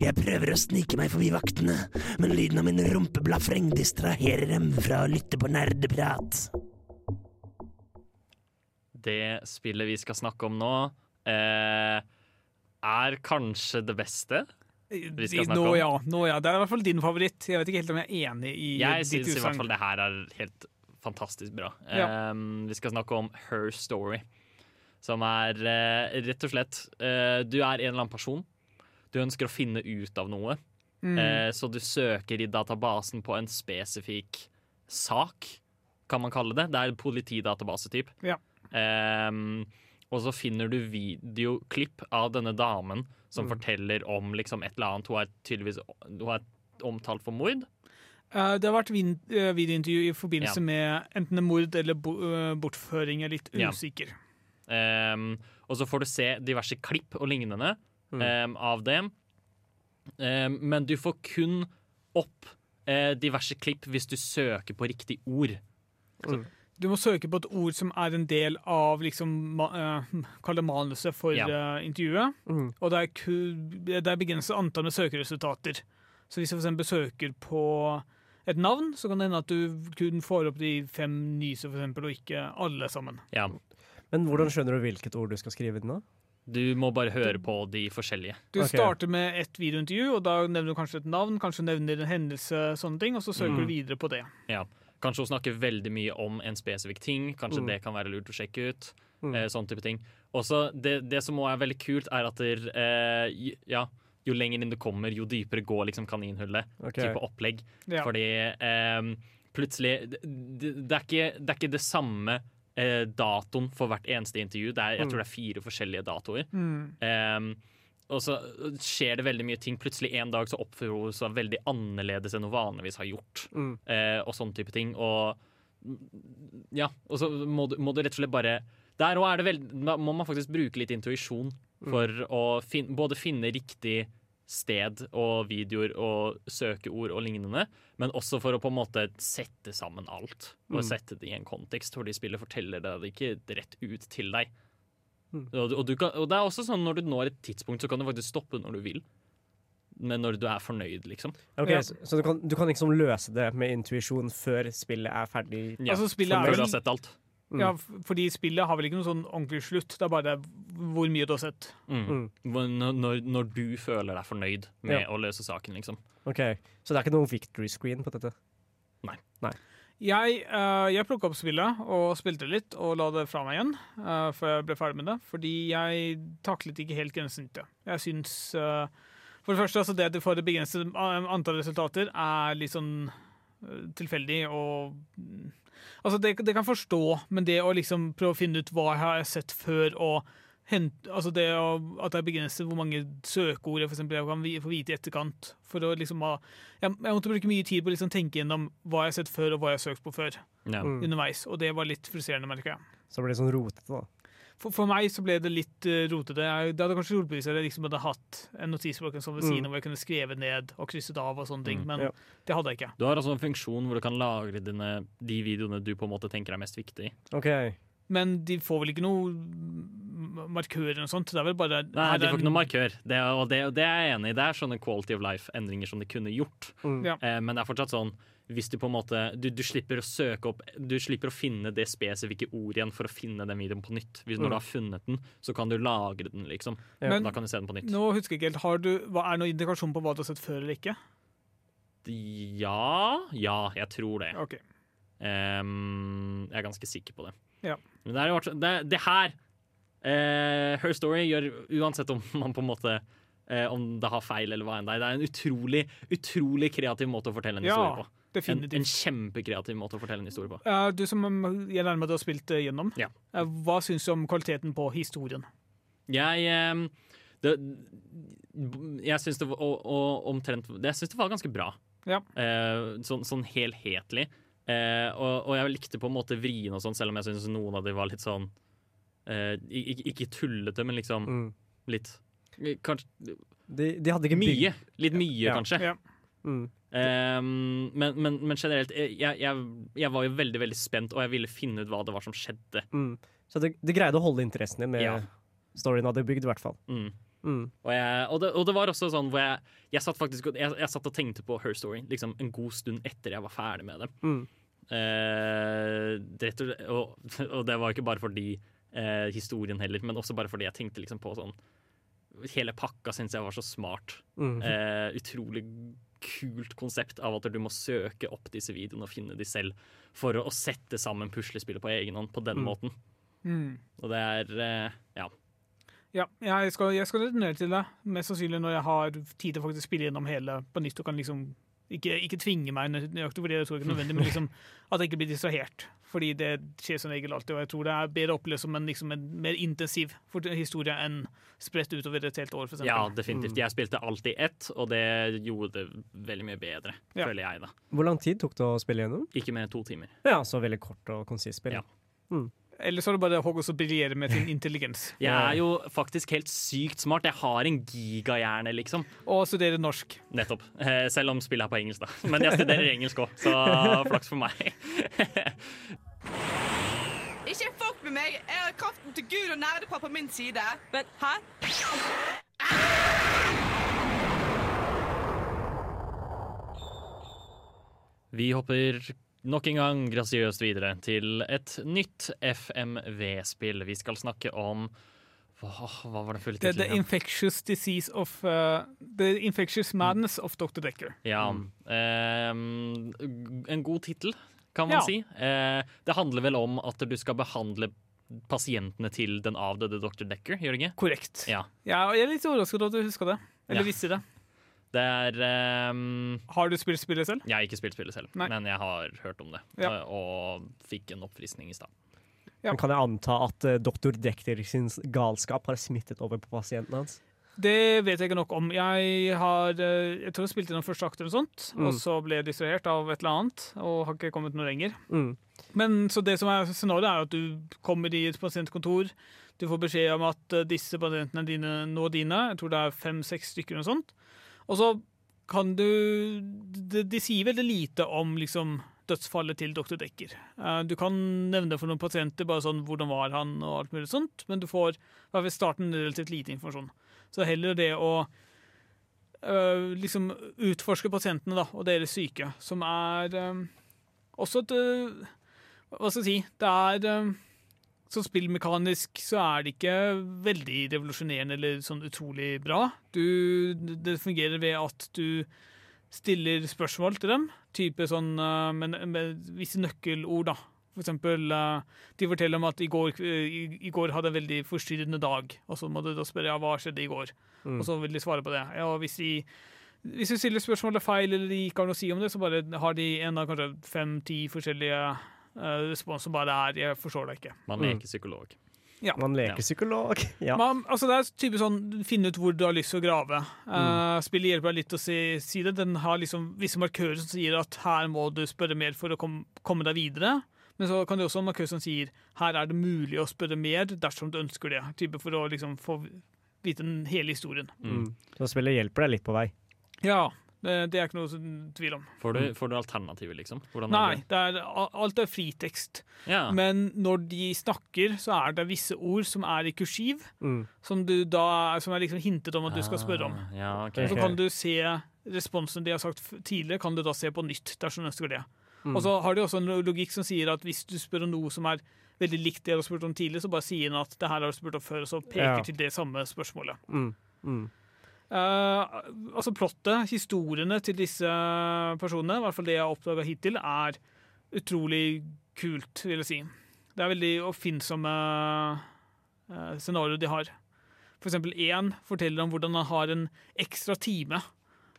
S10: jeg prøver å snike meg forbi vaktene, men lyden av min rumpeblafreng distraherer dem fra å lytte på nerdeprat.
S1: Det spillet vi skal snakke om nå, eh, er kanskje det beste. Vi skal snakke
S2: nå,
S1: om.
S2: ja, nå ja. Det er i hvert fall din favoritt. Jeg vet ikke helt om jeg er enig i
S1: Jeg
S2: ditt
S1: syns i hvert fall det her er helt fantastisk bra.
S2: Ja.
S1: Um, vi skal snakke om Her Story, som er eh, rett og slett eh, Du er en eller annen person. Du ønsker å finne ut av noe,
S2: Mm.
S1: eh, så du søker i databasen på en spesifikk sak, kan man kalle det. Det er politidatabasetyp.
S2: Ja.
S1: Um, og så finner du videoklipp av denne damen som
S2: Mm.
S1: forteller om liksom et eller annet. Hun er tydeligvis hun er omtalt for mord.
S2: Uh, det har vært eh, videointervju i forbindelse
S1: Ja.
S2: med enten mord eller bo eh, bortføring. Jeg er litt
S1: Ja. Um, og så får du se diverse klipp og lignende
S4: Mm.
S1: av det. Um, men du får kun opp uh, diverse klipp hvis du søker på riktig ord.
S2: Du må søke på et ord som er en del av liksom, det manuset for
S1: Ja.
S2: uh, intervjuet.
S4: Mm.
S2: Og det er, det er begrenset antall med søkeresultater. Så hvis du eksempel søker på et navn, så kan det hende at du kun får opp de fem nyeste, for eksempel, og ikke alle sammen.
S1: Ja.
S4: Men hvordan skjønner du hvilket ord du skal skrive inn da?
S1: Du må bare høre på de forskjellige.
S2: Du
S4: okay.
S2: starter med et videointervju, og da nevner du kanskje et navn, kanskje nevner en hendelse, sånne ting, og så søker
S1: Mm.
S2: du videre på det.
S1: Ja. Kanskje hun snakker veldig mye om en spesifikk ting. Kanskje
S4: Mm.
S1: det kan være lurt å sjekke ut.
S4: Mm.
S1: Eh, sånn type ting. Også det, det som også er veldig kult, er at der, eh, ja, jo lenger inn du kommer, jo dypere går liksom kaninhullet.
S4: Okay.
S1: Type opplegg.
S2: Ja.
S1: Fordi eh, plutselig det, det, det, er ikke, det er ikke det samme eh, datoen for hvert eneste intervju. Det er, jeg
S4: Mm.
S1: tror det er fire forskjellige datoer.
S2: Mm.
S1: Um, og så skjer det veldig mye ting. Plutselig en dag så oppfører hun seg veldig annerledes enn hun vanligvis har gjort.
S4: Mm.
S1: Eh, og sånne type ting. Og ja, og så må du, må du rett og slett bare Der òg er det veldig Da må man faktisk bruke litt intuisjon for å fin, både finne riktig sted og videoer og søkeord og lignende, men også for å på en måte sette sammen alt. Og
S4: Mm.
S1: sette det i en kontekst hvor de spillet forteller deg det ikke rett ut til deg.
S4: Mm.
S1: Og, og, du kan, og det er også sånn når du når et tidspunkt, så kan du faktisk stoppe når du vil. Men når du er fornøyd, liksom.
S4: Okay,
S2: Ja.
S4: Så, så du, kan, du kan liksom løse det med intuisjon før spillet er ferdig?
S1: Ja,
S2: Altså, spillet er
S1: før du har sett alt.
S4: Mm.
S2: Ja, fordi spillet har vel ikke noen sånn ordentlig slutt, det er bare hvor mye du har sett.
S1: Mm.
S4: Mm.
S1: Når, når, du føler deg fornøyd med
S4: Ja.
S1: å løse saken, liksom.
S4: Ok, Så det er ikke noen victory screen på dette?
S2: Jeg, uh, jeg plukka opp spillet og spilte litt, og la det fra meg igjen uh, før jeg ble ferdig med det. Fordi jeg taklet ikke helt grensesnittet. Jeg syns uh, For det første, altså det at du får et begrenset antall resultater, er litt sånn tilfeldig og mm, Altså, det, det kan forstå, men det å liksom prøve å finne ut hva jeg har sett før, og hente, altså det å, at det er begrenset hvor mange søkeord jeg for eksempel, jeg kan få vite i etterkant. For å liksom ha Jeg, jeg måtte bruke mye tid på å liksom tenke gjennom hva jeg har sett før, og hva jeg har søkt på før
S1: Ja.
S4: Mm.
S2: underveis, og det var litt frustrerende, merker jeg.
S4: Så det det sånn rotete, da.
S2: For, for meg så ble det litt uh, rotete. Jeg, det hadde kanskje hjulpet hvis jeg liksom hadde hatt en notisblokk sånn ved
S4: Mm.
S2: siden av hvor jeg kunne skrevet ned og krysset av og sånne ting,
S1: Mm.
S2: men
S4: Ja.
S2: det hadde jeg ikke.
S1: Du har altså en funksjon hvor du kan lagre dine, de videoene du på en måte tenker er mest viktig.
S4: Okay.
S2: Men de får vel ikke noe markør eller noe sånt? Det er vel bare
S1: Nei, de får ikke noe markør, det, og, det, og det er jeg enig i. Det er sånne quality of life-endringer som de kunne gjort.
S4: Mm.
S2: Ja.
S1: Eh, men det er fortsatt sånn hvis du på en måte du, du slipper å søke opp Du slipper å finne det spesifikke ordet igjen for å finne den videoen på nytt. Hvis, når
S4: Mm.
S1: du har funnet den, så kan du lagre den, liksom.
S4: Ja.
S2: Men
S1: da kan du se den på nytt.
S2: Nå husker jeg ikke helt. Har du, Er det noen indikasjon på hva du har sett før eller ikke?
S1: Ja Ja, jeg tror det.
S2: Ok.
S1: Um, jeg er ganske sikker på det.
S2: Ja.
S1: Men det, er, det, det her uh, Her Story gjør uansett om man på en måte eh, Om det har feil eller hva enn det er. Det er en utrolig, utrolig kreativ måte å fortelle en
S2: Ja,
S1: historie på. En,
S2: definitivt.
S1: en kjempekreativ måte å fortelle en historie på.
S2: Uh, du som um, jeg nærmer meg har spilt uh, gjennom,
S1: Ja.
S2: uh, hva syns du om kvaliteten på historien?
S1: Jeg eh, det, Jeg syns det var og, og, omtrent Jeg syns det var ganske bra.
S2: Ja.
S1: Eh, sånn, sånn helhetlig. Eh, og, og jeg likte på en måte vrien og sånn, selv om jeg syns noen av de var litt sånn eh, ikke, ikke tullete, men liksom
S4: Mm.
S1: litt Kanskje
S4: De, de hadde ikke
S1: mye. Litt mye,
S4: Ja.
S1: kanskje.
S2: Ja.
S4: Mm.
S1: Um, men, men, men generelt, eh, jeg, jeg, jeg var jo veldig veldig spent, og jeg ville finne ut hva det var som skjedde.
S4: Mm. Så det, det greide å holde interessen din med
S1: Ja.
S4: storyen hadde bygd, i hvert fall.
S1: Mm.
S4: Mm.
S1: Og, jeg, og, det, og det var også sånn hvor jeg, satt faktisk jeg, satt og tenkte på Her Story liksom en god stund etter jeg var ferdig med det.
S4: Mm.
S1: Eh, og, og det var ikke bare fordi eh, historien heller, men også bare fordi jeg tenkte liksom på sånn Hele pakka syns jeg var så smart.
S4: Mm.
S1: Eh, utrolig kult konsept av at du må søke opp disse videoene og finne de selv for å, å sette sammen puslespillet på egen hånd på den
S4: Mm.
S1: måten.
S2: Mm.
S1: Og det er eh, ja.
S2: Ja, jeg skal, jeg skal returnere til det, mest sannsynlig når jeg har tid til å faktisk spille gjennom hele på nytt og kan liksom ikke, ikke tvinge meg nøyaktig, for det tror jeg ikke nødvendig, men liksom at jeg ikke blir distrahert. Fordi det skjer som regel alltid, og jeg tror det er bedre å oppleve som en, liksom en mer intensiv historie enn spredt utover et helt år, eksempel.
S1: ja, definitivt. Jeg spilte alltid ett, og det gjorde det veldig mye bedre,
S2: Ja.
S1: føler jeg, da.
S4: Hvor lang tid tok det å spille gjennom?
S1: Ikke mer enn to timer.
S4: Ja, så veldig kort og konsist spill.
S1: Ja.
S4: Mm.
S2: Eller så er det bare Hogg som briljerer med sin intelligens.
S1: Jeg er jo faktisk helt sykt smart. Jeg har en gigahjerne, liksom.
S2: Og studerer norsk.
S1: Nettopp. Eh, Selv om spillet er på engelsk, da. Men jeg studerer engelsk òg, så flaks for meg.
S9: Ikke folk med meg. Jeg har kraften til Gud og nerdepar på min side. Men hæ?
S1: Vi hopper nok en gang grasiøst videre til et nytt FMV-spill. Vi skal snakke om Hva, hva var den fulle
S2: The, the infectious disease of uh, The infectious madness of Dr. Decker.
S1: Ja. ehm, en god tittel, kan man
S2: Ja.
S1: si. Eh, det handler vel om at du skal behandle pasientene til den avdøde dr. Decker, gjør det ikke?
S2: Korrekt.
S1: Ja.
S2: Ja, og jeg er litt overrasket over at du huska det. Eller
S1: Ja.
S2: visste det.
S1: Det er um,
S2: Har du spilt spillet selv?
S1: Jeg har ikke spilt spillet selv,
S2: Nei.
S1: men jeg har hørt om det.
S2: Ja.
S1: eh, Og fikk en oppfriskning i stad.
S2: Ja.
S4: Kan jeg anta at uh, doktor Dekter sin galskap har smittet over på pasienten hans?
S2: Det vet jeg ikke nok om. Jeg har eh, Jeg tror jeg spilte den første akten og sånt,
S4: Mm.
S2: og så ble jeg distrahert av et eller annet, og har ikke kommet noe lenger.
S4: Mm.
S2: Men så det som er scenarioet, er at du kommer i et pasientkontor. Du får beskjed om at disse pasientene er dine, nå dine. Jeg tror det er fem-seks stykker eller noe sånt. Og så kan du De, de sier veldig lite om liksom dødsfallet til dr. Dekker. Eh, Du kan nevne for noen pasienter bare sånn hvordan var han og alt mulig sånt, men du får ved starten relativt lite informasjon. Så heller det å øh, liksom utforske pasientene da, og deres syke, som er øh, også et Hva skal jeg si? Det er Sånn spillmekanisk så er det ikke veldig revolusjonerende eller sånn utrolig bra. Du, det fungerer ved at du stiller spørsmål til dem, type sånn med, med visse nøkkelord, da. For eksempel, øh, de forteller om at i går, i, i går hadde en veldig forstyrrende dag, og så må du da spørre ja, hva skjedde i går.
S4: Mm.
S2: Og så vil de svare på det. Ja, hvis de hvis du stiller spørsmålet feil, eller de ikke har noe å si om det, så bare har de en av kanskje fem-ti forskjellige uh, respons bare er 'jeg forstår deg ikke'.
S1: Man
S4: Mm.
S1: leker psykolog.
S2: Ja.
S4: Man leker
S1: Ja.
S4: psykolog. Ja.
S2: Man, altså det er typisk sånn finne ut hvor du har lyst til å grave. Uh, spillet hjelper deg litt å si, si det. Den har liksom visse markører som sier at her må du spørre mer for å kom, komme deg videre. Men så kan det også ha en markør som sier her er det mulig å spørre mer dersom du ønsker det. Type For å liksom få vite den hele historien.
S4: Mm. Så spillet hjelper deg litt på vei.
S2: Ja, det, det er ikke noe tvil om.
S1: Får du, får du alternativer, liksom? Hvordan
S2: Nei,
S1: er det?
S2: det er, alt er fritekst.
S1: Ja.
S2: Men når de snakker, så er det visse ord som er i kursiv,
S4: Mm.
S2: som, du da, som er liksom hintet om at du skal spørre om.
S1: Ah, Ja,
S2: okay. Så kan du se responsen de har sagt tidligere, kan du da se på nytt dersom du ønsker det.
S4: Mm.
S2: Og så har de også en logikk som sier at hvis du spør om noe som er veldig likt det du har spurt om tidligere, så bare sier den at det her har du spurt om før, og så peker
S4: Ja.
S2: til det samme spørsmålet.
S4: Mm.
S2: Eh, altså Plottet, historiene til disse personene, i hvert fall det jeg har oppdaga hittil, er utrolig kult, vil jeg si. Det er veldig oppfinnsomme uh, scenarioer de har. For eksempel én forteller om hvordan han har en ekstra time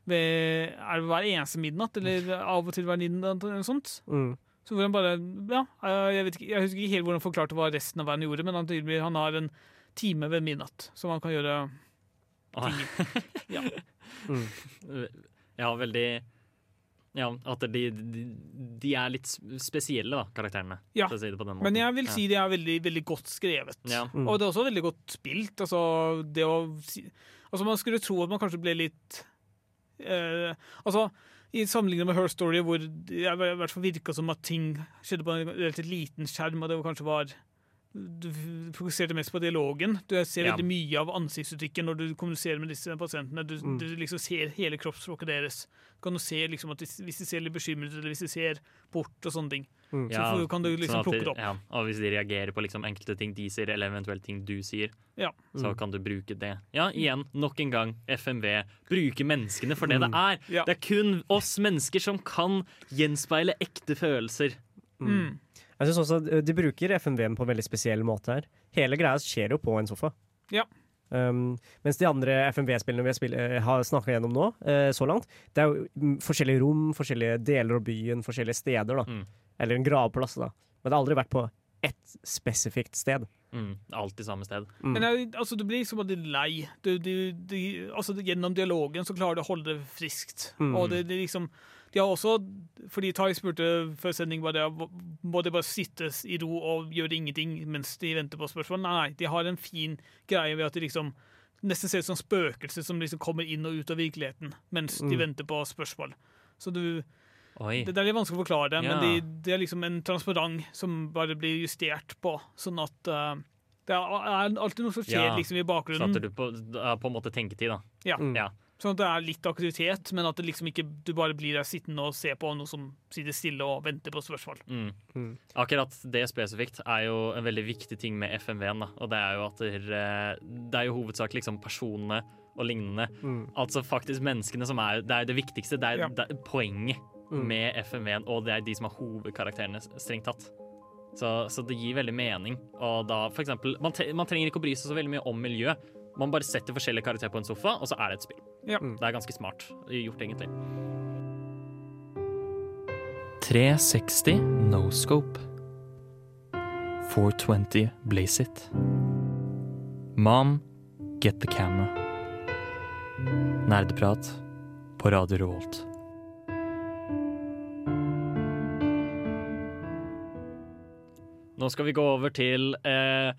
S2: ved er det hver eneste midnatt, eller av og til hver midnatt, eller noe sånt.
S4: Mm.
S2: Så hvor han bare Ja, eh, jeg, vet ikke, jeg husker ikke helt hvordan han forklarte hva resten av verden gjorde, men han, han har en time ved midnatt som han kan gjøre
S1: Ah.
S2: Ja.
S1: Ja, veldig Ja, at de, de, de er litt spesielle, da, karakterene.
S2: Ja,
S1: for å si det på den måten.
S2: Men jeg vil
S1: Ja.
S2: si de er veldig, veldig godt skrevet.
S1: Ja.
S4: Mm.
S2: Og det er også veldig godt spilt. Altså, det å si, altså Man skulle tro at man kanskje ble litt eh, Altså, i sammenlignet med Her Story, hvor det i hvert fall virka som at ting skjedde på en relativt liten skjerm, og det kanskje var Du fokuserte mest på dialogen. Du ser
S1: Ja.
S2: veldig mye av ansiktsuttrykket når du kommuniserer med disse pasientene. Du,
S4: Mm.
S2: du liksom ser hele kroppsspråket deres. Du kan se liksom at de, Hvis de ser litt bekymret eller hvis de ser bort og sånne ting,
S4: Mm.
S2: så ja, kan du liksom
S1: sånn
S2: plukke det opp.
S1: Ja, og hvis de reagerer på liksom enkelte ting de sier, eller eventuelt ting du sier,
S2: Ja.
S1: så kan du bruke det. Ja, igjen, nok en gang, FMV. Bruke menneskene for det det er.
S2: Ja.
S1: Det er kun oss mennesker som kan gjenspeile ekte følelser.
S2: Mm.
S4: Jeg synes også at De bruker FMV-en på en veldig spesiell måte her. Hele greia skjer jo på en sofa.
S2: Ja.
S4: Um, mens de andre FMV-spillene vi har, spill- eh, har snakka gjennom nå, uh, så langt, det er jo forskjellige rom, forskjellige deler av byen, forskjellige steder. da.
S1: Mm.
S4: Eller en gravplass, da. Men det har aldri vært på ett spesifikt sted.
S1: Mm, alltid samme sted.
S4: Mm.
S2: Men jeg, altså, du blir liksom litt lei. Du, du, du, altså, gjennom dialogen så klarer du å holde det friskt.
S4: Mm.
S2: Og det, det liksom De har også, fordi Tai spurte før sending bare, må de bare sitte i ro og gjøre ingenting mens de venter på spørsmål. Nei, nei, de har en fin greie ved at de liksom nesten ser ut som spøkelser som liksom kommer inn og ut av virkeligheten mens de
S1: Mm.
S2: venter på spørsmål. Så du, det, det er litt vanskelig å forklare det,
S1: Ja.
S2: men de, det er liksom en transparent som bare blir justert på, sånn at uh, det er alltid noe som skjer
S1: Ja,
S2: liksom i
S1: bakgrunnen.
S2: bakgrunnen.
S1: at du på, på en måte tenketid, da.
S2: Ja.
S1: Ja.
S2: Sånn at det er litt aktivitet, men at det liksom ikke du bare blir der sittende og ser på noe som sitter stille og venter på spørsmål.
S1: Mm. Akkurat det spesifikt er jo en veldig viktig ting med FMV-en. Og det er jo at det er, det er jo hovedsakelig liksom personene og lignende. Altså faktisk menneskene som er Det er det viktigste. Det er,
S2: Ja.
S1: det er poenget
S4: Mm.
S1: med FMV-en, og det er de som er hovedkarakterene, strengt tatt. Så, så det gir veldig mening. Og da for eksempel man, man trenger ikke å bry seg så veldig mye om miljø. Man bare setter forskjellige karakterer på en sofa, og så er det et spill.
S2: Ja.
S1: Det er ganske smart gjort, egentlig. 360 no scope. 420 blaze it. Mom, get the camera. Nerdeprat på Radio Revolt. Nå skal vi gå over til eh,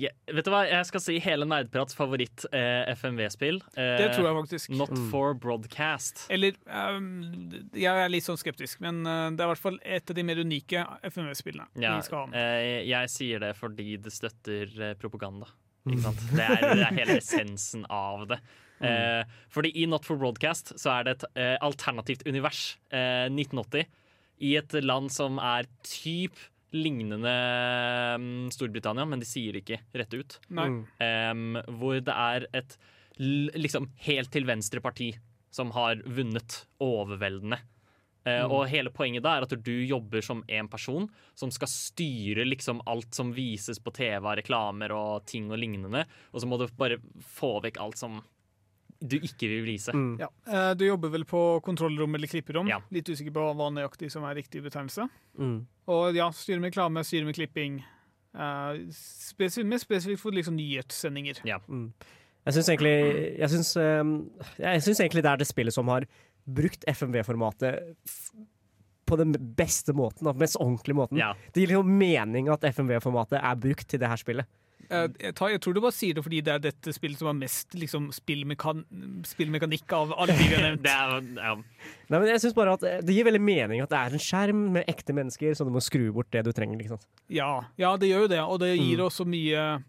S1: ja, Vet du hva, jeg skal si hele Nerdprats favoritt eh, FMV-spill. Eh,
S2: Det tror jeg faktisk.
S1: Not for broadcast.
S2: Eller um, Jeg er litt sånn skeptisk, men eh, det er i hvert fall et av de mer unike FMV-spillene
S1: Ja,
S2: vi skal ha.
S1: eh, jeg sier det fordi det støtter eh, propaganda. Ikke sant? Det er, det er hele essensen av det. Eh, fordi i Not for Broadcast så er det et eh, alternativt univers, eh, 1980, i et land som er typ lignende um, Storbritannia, men de sier ikke rett ut.
S2: Nei.
S1: Em, hvor det er et liksom helt til venstre parti som har vunnet overveldende. Eh,
S4: Mm.
S1: Og hele poenget da er at du jobber som en person som skal styre liksom alt som vises på TV av reklamer og ting og lignende, og så må du bare få vekk alt som du ikke vil vise.
S4: Mm.
S2: Ja. Eh, Du jobber vel på kontrollrom eller klipperom?
S1: Ja.
S2: Litt usikker på hva nøyaktig som er riktig betegnelse.
S4: Mm.
S2: Og ja, styre med reklame, styre med klipping. Uh, spesi mer spesifikt for liksom nyhetssendinger.
S1: Ja.
S4: Mm. Jeg syns egentlig Jeg syns, ehm, jeg syns egentlig det er det spillet som har brukt FMV-formatet på den beste måten, den mest ordentlige måten.
S1: Ja.
S4: Det gir liksom mening at FMV-formatet er brukt til det her spillet.
S2: Eh, jeg, tar, jeg tror du bare sier det fordi det er dette spillet som har mest liksom, spillmekan spillmekanikk av alle de vi har nevnt.
S1: Det er, ja.
S4: Nei, men jeg synes bare at Det gir veldig mening at det er en skjerm med ekte mennesker, så du må skru bort det du trenger. Ikke sant?
S2: Ja, ja, det gjør jo det, og det gir
S4: Mm.
S2: også mye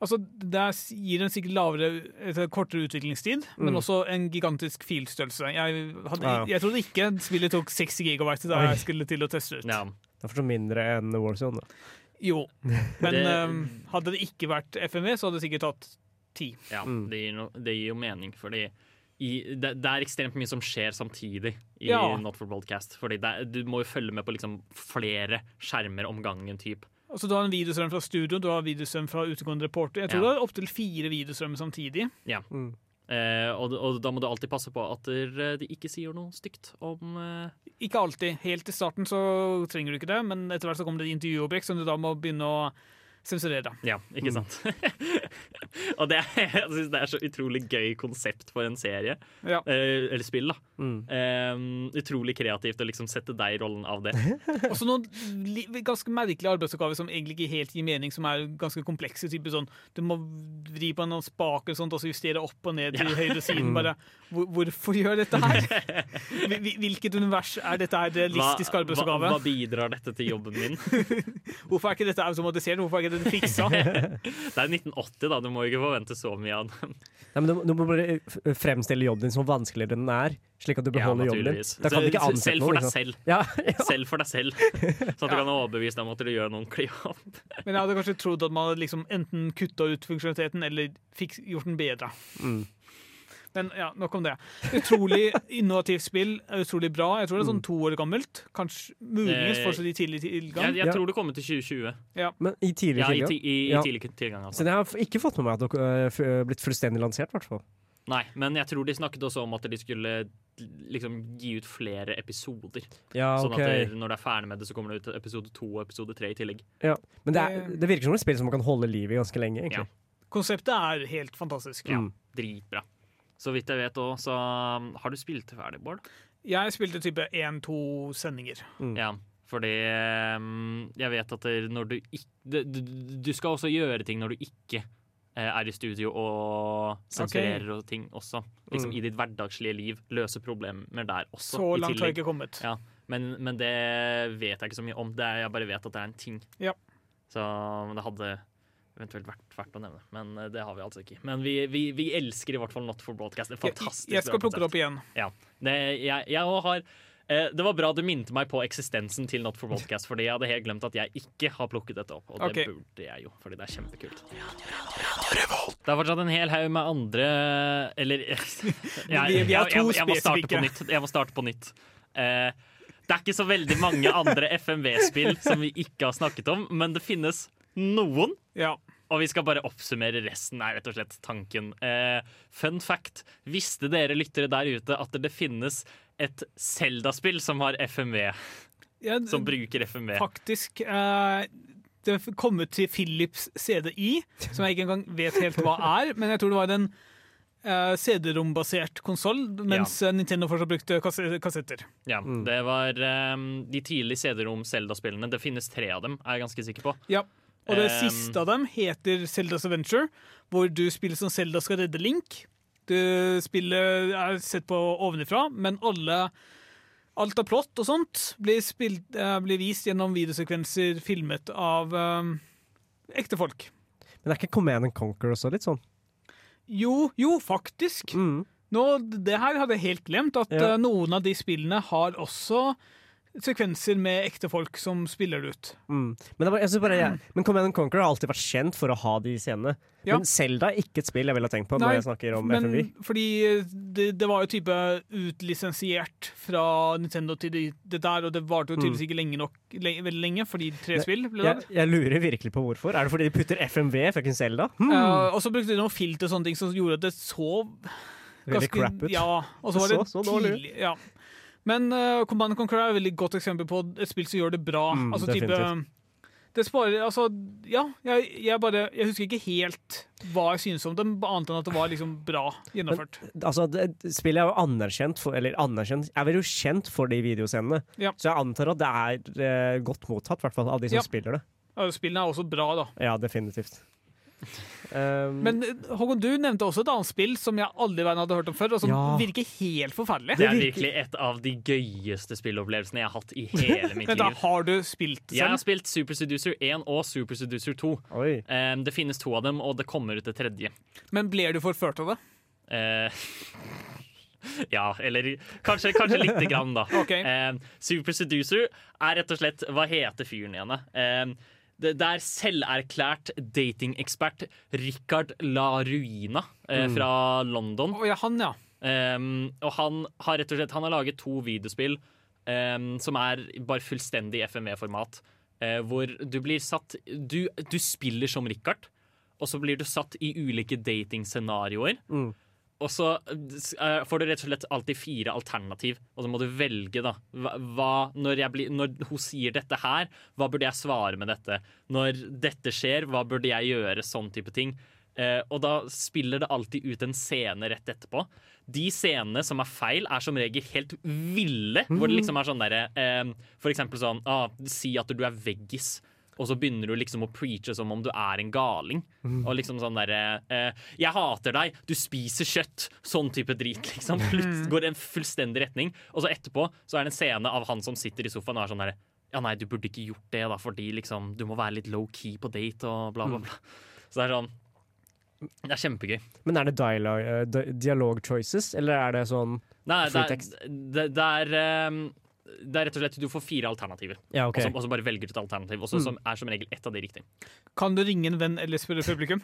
S2: Altså, Det gir en sikkert lavere, kortere utviklingstid, men
S4: Mm.
S2: også en gigantisk filstørrelse. Jeg, hadde,
S4: Ja, ja.
S2: jeg trodde ikke spillet tok 60 gigabyte da jeg skulle til å teste ut.
S1: ja.
S4: Det er fortsatt mindre enn Warzone. Da.
S2: Jo, men
S1: Det-
S2: um, hadde det ikke vært FMV, så hadde det sikkert tatt ti.
S1: Ja,
S4: Mm.
S1: det, gir no, det gir jo mening, fordi i, det, det er ekstremt mye som skjer samtidig i
S2: Ja.
S1: Not for Broadcast. Fordi det, er- du må jo følge med på liksom flere skjermer om gangen. Typ.
S2: Altså, Du har en videostrøm fra studio, du har videostrøm fra utegående reporter. Jeg tror
S1: Ja.
S2: du har opptil fire videostrømmer samtidig. Ja.
S4: Mm.
S1: Eh, og, og da må du alltid passe på at de ikke sier noe stygt om eh,
S2: Ikke alltid. Helt til starten så trenger du ikke det, men etter hvert så kommer det intervjuobjekt som du da må begynne å sensurere.
S1: Ja, ikke sant? og det er, jeg synes det er så utrolig gøy konsept for en serie.
S2: Ja.
S1: Eh, eller spill, da.
S4: Mm.
S1: Eh, utrolig kreativt å liksom sette deg i rollen av det.
S2: Og så noen li ganske merkelige arbeidsoppgaver som egentlig ikke helt gir mening, som er ganske komplekse. Type sånn, Du må vri på noen spaker og sånt, og så justere opp og ned til
S1: Ja.
S2: høyre og siden. Bare, hvor, hvorfor gjør dette her? Hvil- hvil- Hvilket univers er dette her realistisk
S1: hva,
S2: hva,
S1: hva bidrar dette til jobben min?
S2: Hvorfor er ikke dette automatisert? Hvorfor er ikke dette fiksa?
S1: Det er 1980, da. Du må ikke forvente så mye av den.
S4: Nei, men du, du må bare fremstille jobben din som vanskeligere enn den er, slik at du beholder jobben din. Da kan du ikke ansette
S1: selv for
S4: ikke
S1: deg selv.
S4: Ja, ja.
S1: Selv for deg selv. Sånn at du kan overbevise deg om at du gjør en ordentlig jobb.
S2: Men jeg hadde kanskje trodd at man hadde liksom enten kutta ut funksjonaliteten eller gjort den bedre.
S4: Mm.
S2: Men ja, nok om det. Utrolig innovativt spill. Utrolig bra. Jeg tror det er
S4: Mm.
S2: sånn to år gammelt. Kanskje Muligens fortsatt i tidlig tilgang.
S1: Jeg, jeg tror det kommer til 2020.
S4: Men i tidlig
S1: Ja, i, ti, i, i tidlig tilgang, altså.
S4: Så jeg har ikke fått med meg at det har uh, blitt fullstendig lansert, i hvert fall.
S1: Nei, men jeg tror de snakket også om at de skulle liksom gi ut flere episoder.
S4: Ja,
S1: Sånn at det, når det er ferdig med det, så kommer det ut episode to og episode tre i tillegg.
S4: Ja. Men det, er, det virker som et spill som man kan holde liv i ganske lenge, egentlig.
S2: Konseptet er helt fantastisk.
S1: Ja,
S4: Mm.
S1: Dritbra. Så vidt jeg vet òg, så um, har du spilt ferdig, Bård?
S2: Jeg spilte type én-to sendinger.
S1: Ja, fordi ehm, jeg vet at når du ikke du, du skal også gjøre ting når du ikke eh, er i studio og sensurerer og ting også. Liksom
S4: Mm.
S1: i ditt hverdagslige liv. Løse problemer der også.
S2: Så langt har jeg ikke kommet.
S1: Ja, men, men det vet jeg ikke så mye om. Det er, jeg bare vet at det er en ting.
S2: Ja.
S1: Så det hadde eventuelt vært verdt å nevne. Men eh, det har vi altså ikke. Men vi, vi, vi elsker i hvert fall Not for Broadcast. Det er
S2: Jeg,
S1: fantastisk
S2: jeg skal plukke det opp igjen.
S1: Ja. Det, jeg, jeg har eh, det var bra du minte meg på eksistensen til Not for Broadcast, fordi jeg hadde helt glemt at jeg ikke har plukket dette opp. Og det
S2: Ok.
S1: burde jeg jo, fordi det er kjempekult. Det er fortsatt en hel haug med andre Eller jeg, jeg, jeg, jeg må starte på nytt. Jeg må starte på nytt. Eh, det er ikke så veldig mange andre FMV-spill som vi ikke har snakket om, men det finnes noen.
S2: Ja.
S1: Og vi skal bare oppsummere resten, er rett og slett tanken. Eh, fun fact. Visste dere lyttere der ute at det finnes et Zelda-spill som har FMV?
S2: Ja,
S1: Som bruker FMV?
S2: Faktisk. Eh, det kom ut til Philips CDI, som jeg ikke engang vet helt hva er. Men jeg tror det var en eh, CD-rom-basert konsoll, mens ja. Nintendo fortsatt brukte kas kassetter.
S1: Ja, det var ehm, de tidlige CD-rom Zelda-spillene. Det finnes tre av dem, er jeg ganske sikker på.
S2: Ja. Og det
S1: Um,
S2: siste av dem heter Zeldas Adventure, hvor du spiller som Zelda skal redde Link. Du spiller er sett på ovenifra, men alle Alt av plott og sånt blir, spilt, eh, blir vist gjennom videosekvenser filmet av um, ekte folk.
S4: Men det er ikke Command and Conquer også litt sånn?
S2: Jo, jo, faktisk. Nå, det her hadde jeg helt glemt, at
S4: Ja.
S2: eh, noen av de spillene har også sekvenser med ekte folk som spiller det ut.
S4: Mm. Men, jeg bare, ja. men Command and Conquer har alltid vært kjent for å ha de scenene.
S2: Ja.
S4: Men Zelda er ikke et spill jeg ville tenkt på
S2: Nei,
S4: når jeg snakker om
S2: men
S4: FMV.
S2: fordi det, det var jo type utlisensiert fra Nintendo til det, det der, og det varte jo tydeligvis ikke lenge nok, le, veldig lenge, fordi tre
S4: Mm. Ne-
S2: spill ble
S4: Jeg,
S2: lagd.
S4: jeg lurer virkelig på hvorfor. Er det fordi de putter FMV fucking Zelda? Hmm.
S2: Uh, og så brukte de noen filter og sånne ting som gjorde at det så
S4: Veldig crap ut.
S2: Ja, og så var det
S4: Så så
S2: tidlig ja. Men uh, Command Conquer er et veldig godt eksempel på et spill som gjør det bra.
S4: Mm,
S2: altså type det sparer, altså, ja, jeg, jeg, bare, jeg husker ikke helt hva jeg synes om det, annet enn at det var liksom bra gjennomført.
S4: Altså, det, spillet er jo anerkjent for Eller anerkjent er jo kjent for de videoscenene.
S2: Ja.
S4: Så jeg antar at det er eh, godt mottatt, i hvert fall av de som
S2: Ja.
S4: spiller det.
S2: Ja, Spillene er også bra, da.
S4: Ja, definitivt. Um,
S2: Men eh, Håkon, du nevnte også et annet spill som jeg aldri hadde hørt om før, og som
S4: Ja.
S2: virker helt forferdelig.
S1: Det er virkelig et av de gøyeste spillopplevelsene jeg har hatt i hele mitt liv.
S2: Men da har du spilt
S1: Jeg har spilt Super Seducer 1 og Super Seducer 2.
S4: Oi.
S1: Um, det finnes to av dem, og det kommer ut det tredje.
S2: Men ble du forført av det?
S1: Uh, ja, eller kanskje, kanskje lite grann, da.
S2: Okay.
S1: Eh, Super Seducer er rett og slett Hva heter fyren igjen, da? Eh, det, det er selverklært datingekspert Richard La Ruina eh,
S2: Mm.
S1: fra London.
S2: Oh, ja, han, ja.
S1: Um, og han har rett og slett Han har laget to videospill um, som er bare fullstendig FMV-format. Uh, hvor du blir satt du, du spiller som Richard, og så blir du satt i ulike datingscenarioer.
S4: Mm.
S1: Og så eh, får du rett og slett alltid fire alternativ, og så må du velge, da. Hva, når, blir, når hun sier dette her, hva burde jeg svare med dette? Når dette skjer, hva burde jeg gjøre? Sånn type ting. Eh, og da spiller det alltid ut en scene rett etterpå. De scenene som er feil, er som regel helt ville. Hvor det liksom er sånn derre eh, For eksempel sånn ah, Si at du er veggis. Og så begynner du liksom å preache som om du er en galing. Og liksom sånn derre eh, 'Jeg hater deg, du spiser kjøtt'. Sånn type drit. liksom Plutselig Går i en fullstendig retning. Og så etterpå så er det en scene av han som sitter i sofaen og er sånn derre 'Ja, nei, du burde ikke gjort det, da, fordi liksom du må være litt low-key på date', og bla, bla, bla. Så det er sånn Det er kjempegøy.
S4: Men er det dialog, eh, dialog choices, eller er det sånn
S1: Nei, det er, det, det, er, ehm, det er rett og slett Du får fire alternativer,
S4: Ja, okay.
S1: og, så, bare velger du et alternativ. Og så
S2: Mm.
S1: som er som regel ett av de riktige.
S2: Kan du ringe en venn eller spørre publikum?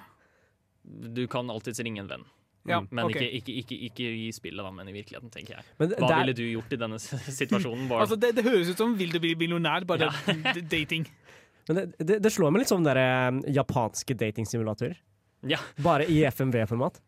S1: Du kan alltids ringe en venn.
S2: Ja,
S1: men
S2: okay.
S1: ikke, ikke, ikke, ikke i spillet, da, men i virkeligheten, tenker jeg.
S4: Men det-
S1: Hva
S4: det er-
S1: ville du gjort i denne situasjonen?
S2: Altså, det, det høres ut som Vil du bli millionær, bare dating.
S4: Men det, det, det slår meg litt som der, eh, japanske datingsimulatorer.
S1: Ja.
S4: Bare i FMV-format.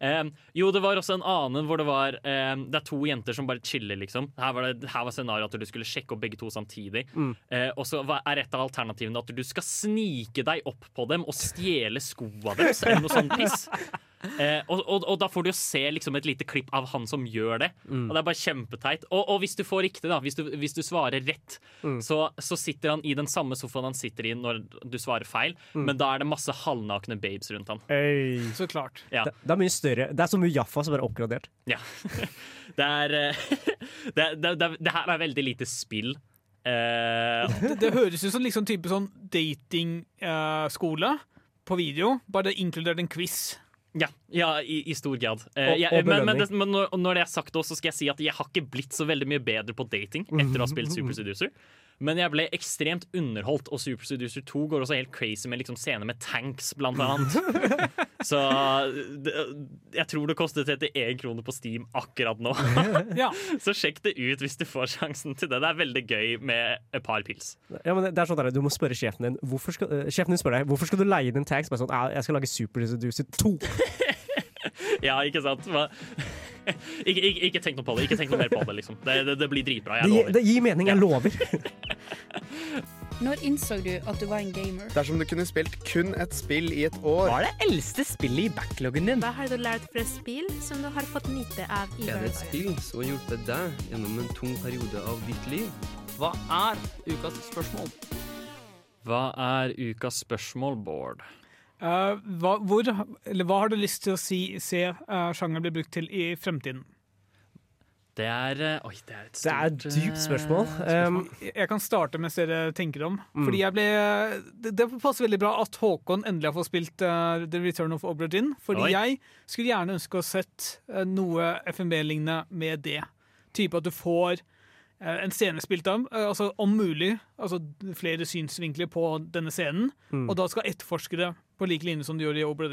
S1: Em, jo, det var også en annen hvor det var eh, Det er to jenter som bare chiller, liksom. Her var, det, her var scenarioet at du skulle sjekke opp begge to samtidig.
S4: Mm.
S1: Eh, og så er et av alternativene at du skal snike deg opp på dem og stjele skoa deres, eller noe sånt piss. Eh, og, og, og da får du jo se liksom et lite klipp av han som gjør det.
S4: Mm.
S1: Og det er bare kjempeteit. Og, og hvis du får riktig, da, hvis du, hvis du svarer rett,
S4: Mm.
S1: så, så sitter han i den samme sofaen han sitter i når du svarer feil,
S4: Mm.
S1: men da er det masse halvnakne babes rundt han.
S4: Hey.
S2: Så klart.
S1: Ja.
S4: Det, det er mye større. Det er som Jaffa, som er oppgradert.
S1: Ja. Det er eh, det, det, det, det her er veldig lite spill. Uh,
S2: Det, det høres ut som liksom type sånn datingskole på video, bare det er inkludert en quiz.
S1: Ja, ja i, i stor grad. Eh,
S4: Og-
S1: jeg-
S4: og
S1: men, men, det, men når, når det er sagt, også, så skal jeg si at jeg har ikke blitt så veldig mye bedre på dating etter å ha spilt Super Seducer. Men jeg ble ekstremt underholdt, og Super Seducer 2 går også helt crazy med liksom scener med tanks, blant annet. Så det, jeg tror det kostet 31 kroner på Steam akkurat nå.
S2: Ja.
S1: Så sjekk det ut hvis du får sjansen til det. Det er veldig gøy med et par pils.
S4: Ja, men det er sånn der, Du må spørre sjefen din Hvorfor skal, eh, Sjefen din spør deg Hvorfor skal du leie inn en tanks. Bare sånn, jeg skal lage Super Seducer 2.
S1: Ja, ikke sant? Ikke, ikke, ikke tenk noe på det. Ikke tenk noe mer på det, liksom. Det, det, det blir dritbra. Jeg lover.
S4: det gir mening, jeg lover.
S11: Når innså du at du var en gamer?
S12: Dersom du kunne spilt kun et spill i et år
S13: Hva er det eldste spillet i backloggen din?
S14: Hva har du lært fra spill som du har fått nyte av i
S15: Er det et spill som har hjulpet deg gjennom en tung periode av ditt liv?
S8: Hva er ukas spørsmål?
S1: Hva er ukas spørsmål, Bård?
S2: Eh, hva, hvor, eller hva har du lyst til å si, se uh, sjangeren blir brukt til i fremtiden?
S1: Det er eh, Oi, det er et
S4: Det er et dypt spørsmål.
S1: spørsmål.
S4: Um,
S2: Jeg kan starte mens dere tenker om.
S4: Mm.
S2: Fordi jeg ble, det, det passer veldig bra at Håkon endelig har fått spilt uh, The Return of Obra Dinn. Fordi
S1: Oi.
S2: jeg skulle gjerne ønske å ha sett uh, noe FMB-lignende med det. Type at du får en scene spilt av, altså om mulig, altså flere synsvinkler på denne scenen.
S1: Mm.
S2: Og da skal etterforske det på lik linje som du gjør i Obra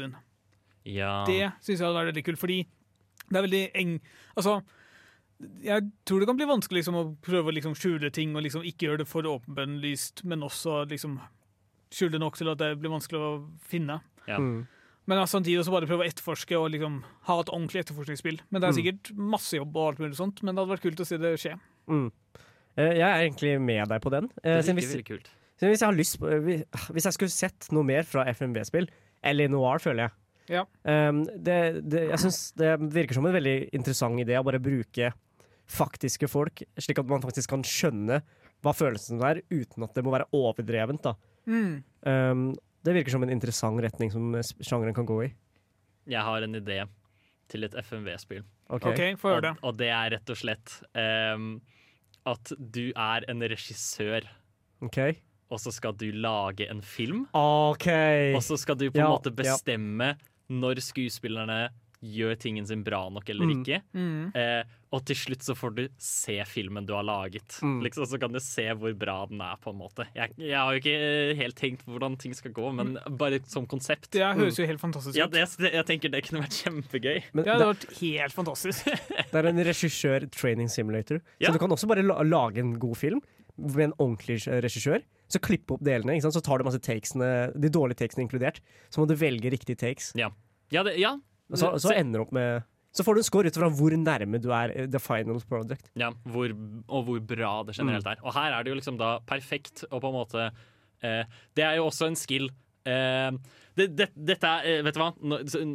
S1: Ja.
S2: Det syns jeg hadde vært veldig kult, fordi det er veldig eng... Altså, jeg tror det kan bli vanskelig liksom, å prøve å liksom, skjule ting og liksom, ikke gjøre det for åpenlyst, men også liksom, skjule nok til at det blir vanskelig å finne.
S1: Ja.
S4: Mm.
S2: Men altså, samtidig også bare prøve å etterforske og liksom, ha et ordentlig etterforskningsspill. Men det er
S4: Mm.
S2: sikkert masse jobb og alt mulig sånt, men det hadde vært kult å se det skje.
S4: mm. Eh, Jeg er egentlig med deg på den. Eh,
S1: Det
S4: er
S1: virker veldig kult.
S4: Siden hvis jeg har lyst på hvis- Hvis jeg skulle sett noe mer fra FMV-spill, eller Noir, føler jeg
S2: Ja.
S4: Um, det, det, jeg synes det virker som en veldig interessant idé å bare bruke faktiske folk, slik at man faktisk kan skjønne hva følelsen er, uten at det må være overdrevent. Da.
S2: Mm.
S4: Um, det virker som en interessant retning som sjangeren kan gå i.
S1: Jeg har en idé til et FMV-spill.
S4: Ok.
S2: okay få høre det.
S1: Og, og det er rett og slett um, at du er en regissør,
S4: OK?
S1: Og så skal du lage en film.
S4: Okay.
S1: Og så skal du på en
S4: Ja,
S1: måte
S4: ja.
S1: bestemme når skuespillerne gjør tingen sin bra nok eller
S4: Mm.
S1: ikke.
S2: Mm.
S1: Eh, og til slutt så får du se filmen du har laget.
S4: Mm.
S1: Liksom, så kan du se hvor bra den er, på en måte. Jeg, jeg har jo ikke helt tenkt på hvordan ting skal gå, men bare som konsept.
S2: Det høres jo helt fantastisk
S1: Ja,
S2: ut.
S1: det, jeg tenker det kunne vært kjempegøy.
S4: Men
S2: Det hadde
S4: det,
S2: vært helt fantastisk.
S4: det er en regissør training simulator,
S1: Ja.
S4: så du kan også bare lage en god film med en ordentlig regissør. Så klippe opp delene, så tar du masse takesene, de dårlige takesene inkludert. Så må du velge riktige takes.
S1: Ja, ja, det, ja.
S4: Og så, så ender du opp med Så får du en score ut fra hvor nærme du er eh, the final product.
S1: Ja, hvor, og hvor bra det
S4: Mm.
S1: generelt er. Og her er det jo liksom da perfekt og på en måte eh, Det er jo også en skill. Eh, det, det, dette er, eh, vet du hva?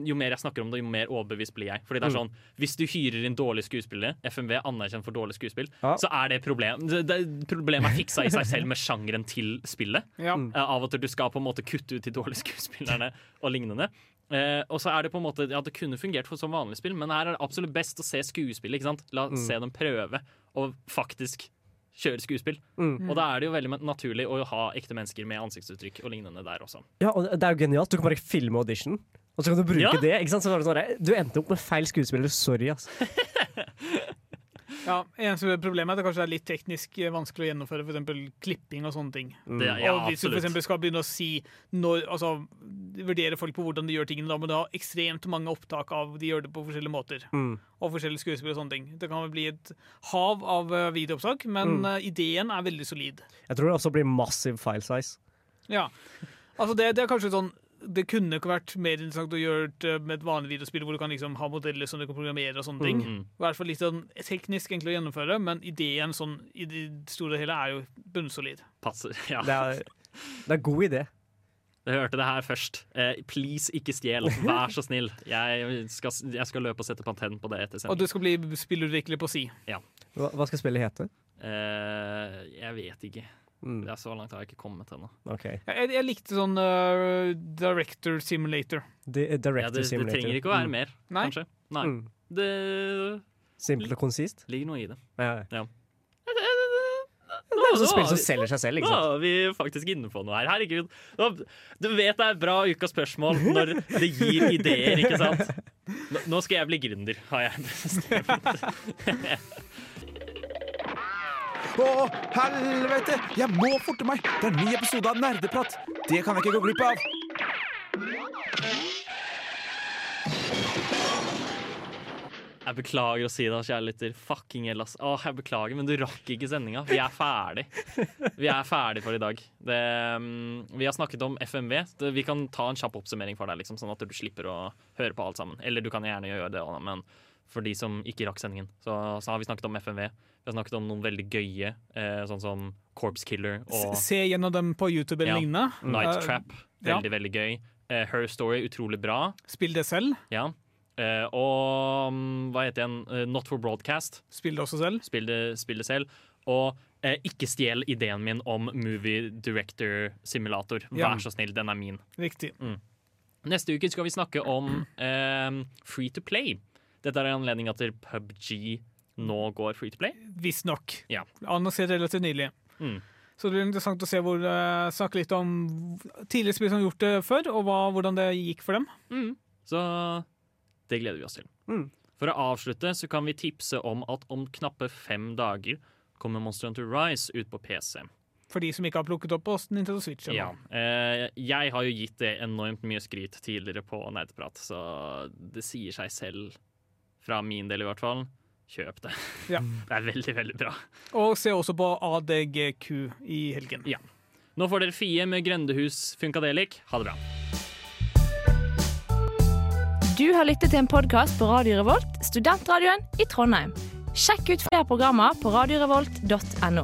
S1: Jo mer jeg snakker om det, jo mer overbevist blir jeg. Fordi det er
S4: Mm.
S1: sånn, Hvis du hyrer inn dårlige skuespillere, FMV er anerkjent for dårlig skuespill,
S4: Ja.
S1: så er det problem. Det, det, problemet er fiksa i seg selv med sjangeren til spillet.
S2: Ja.
S1: Eh, av at du skal på en måte kutte ut de dårlige skuespillerne og lignende. Eh, og så er det på en måte Ja, det kunne fungert for som vanlig spill, men her er det absolutt best å se skuespill. ikke sant? La
S4: Mm.
S1: se dem prøve å faktisk kjøre skuespill.
S4: Mm.
S1: Og da er det jo veldig naturlig å ha ekte mennesker med ansiktsuttrykk og lignende der også.
S4: Ja, og det er jo genialt. Du kan bare filme audition, og så kan du bruke
S1: Ja.
S4: det. Ikke sant? Så var det sånn, du endte opp med feil skuespiller. Sorry, ass.
S2: Ja, eneste Problemet er at det kanskje er litt teknisk eh, vanskelig å gjennomføre f.eks. klipping og sånne ting.
S4: Mm.
S1: Det, ja,
S2: og hvis du eksempel skal begynne å si når, altså, vurdere folk på hvordan de gjør tingene, da må du ha ekstremt mange opptak av de gjør det på forskjellige måter.
S4: Mm.
S2: Og forskjellige skuespill og sånne ting. Det kan vel bli et hav av eh, videoopptak, men
S4: Mm.
S2: eh, ideen er veldig solid.
S4: Jeg tror det også blir massiv file size.
S2: Ja. Altså det, det er kanskje sånn Det kunne ikke vært mer interessant å gjøre det med et vanlig videospill hvor du kan liksom ha modeller som du kan programmere og sånne ting.
S1: Mhm.
S2: I hvert fall litt sånn teknisk enkelt å gjennomføre, men ideen sånn i det store og hele er jo bunnsolid.
S1: Passer. Ja.
S4: Det er, det er god idé.
S1: Jeg hørte det her først. Eh, please, ikke stjel. Vær så snill. Jeg skal, jeg skal løpe og sette patent på det etter
S2: Og du skal bli spillutvikler på si.
S1: Ja.
S4: Hva, hva skal spillet hete?
S1: Eh, jeg vet ikke.
S4: Mm.
S1: Det er så langt har jeg ikke kommet ennå.
S4: Okay.
S2: Jeg, jeg likte sånn uh, Director Simulator.
S4: De,
S1: uh,
S4: Director
S1: det, det
S4: Simulator.
S1: trenger ikke å være
S4: Mm.
S1: mer,
S2: Nei.
S1: kanskje. Nei.
S4: Mm.
S1: Det
S4: Simpelt og konsist.
S1: ligger noe i det.
S4: Ja.
S1: Ja.
S4: Det er jo sånn spill som
S1: er
S4: selger seg selv, ikke
S1: Nå er vi faktisk inne på noe her. Herregud. Du vet det er bra ukas spørsmål når det gir ideer, ikke sant? Nå skal jeg bli gründer, har jeg bestemt.
S16: Å, helvete! Jeg må forte meg! Det er en ny episode av Nerdeprat. Det kan jeg ikke gå glipp av.
S1: Jeg beklager å si det, kjære lytter. Fucking hell. Åh, jeg beklager, men du rakk ikke sendinga. Vi er ferdig. Vi er ferdig for i dag. Det, um, vi har snakket om FMV. Det, vi kan ta en kjapp oppsummering for deg, liksom, sånn at du slipper å høre på alt sammen. Eller du kan gjerne gjøre det, men for de som ikke rakk sendingen, så, så har vi snakket om FMV. Vi har snakket om noen veldig gøye, eh, sånn som Corpse Killer og
S2: Se gjennom dem på YouTube eller
S1: Ja.
S2: lignende.
S1: Night
S2: Uh,
S1: Trap.
S2: ja.
S1: Veldig, veldig gøy. Eh, Her Story, utrolig bra.
S2: Spill det selv.
S1: Ja. Eh, og mm, hva heter den? Eh, Not for Broadcast.
S2: Spill det også selv.
S1: Spill det, spill det selv. Og eh, ikke stjel ideen min om Movie Director Simulator.
S2: Ja.
S1: Vær så snill, den er min.
S2: Riktig.
S1: Mm. Neste uke skal vi snakke om eh, Free to Play. Dette er en anledning til PubG nå går free to play.
S2: Visstnok.
S1: Ja.
S2: Annonsert relativt nylig.
S1: Mm.
S2: Så det blir interessant å se hvor, uh, snakke litt om tidligere spill som har gjort det før, og hva, hvordan det gikk for dem.
S1: Mm. Så det gleder vi oss til.
S4: Mm.
S1: For å avslutte så kan vi tipse om at om knappe fem dager kommer Monster Hunter Rise ut på PC.
S2: For de som ikke har plukket opp på Nintendo Switch.
S1: Ja. Eh, jeg har jo gitt det enormt mye skryt tidligere på Nerdprat, så det sier seg selv, fra min del i hvert fall. Kjøp det.
S2: Ja.
S1: Det er veldig, veldig bra.
S2: Og se også på ADGQ i helgen.
S1: Ja. Nå får dere Fie med Grendehus Funkadelik. Ha det bra.
S11: Du har lyttet til en podkast på Radio Revolt, studentradioen i Trondheim. Sjekk ut flere programmer på radiorevolt.no.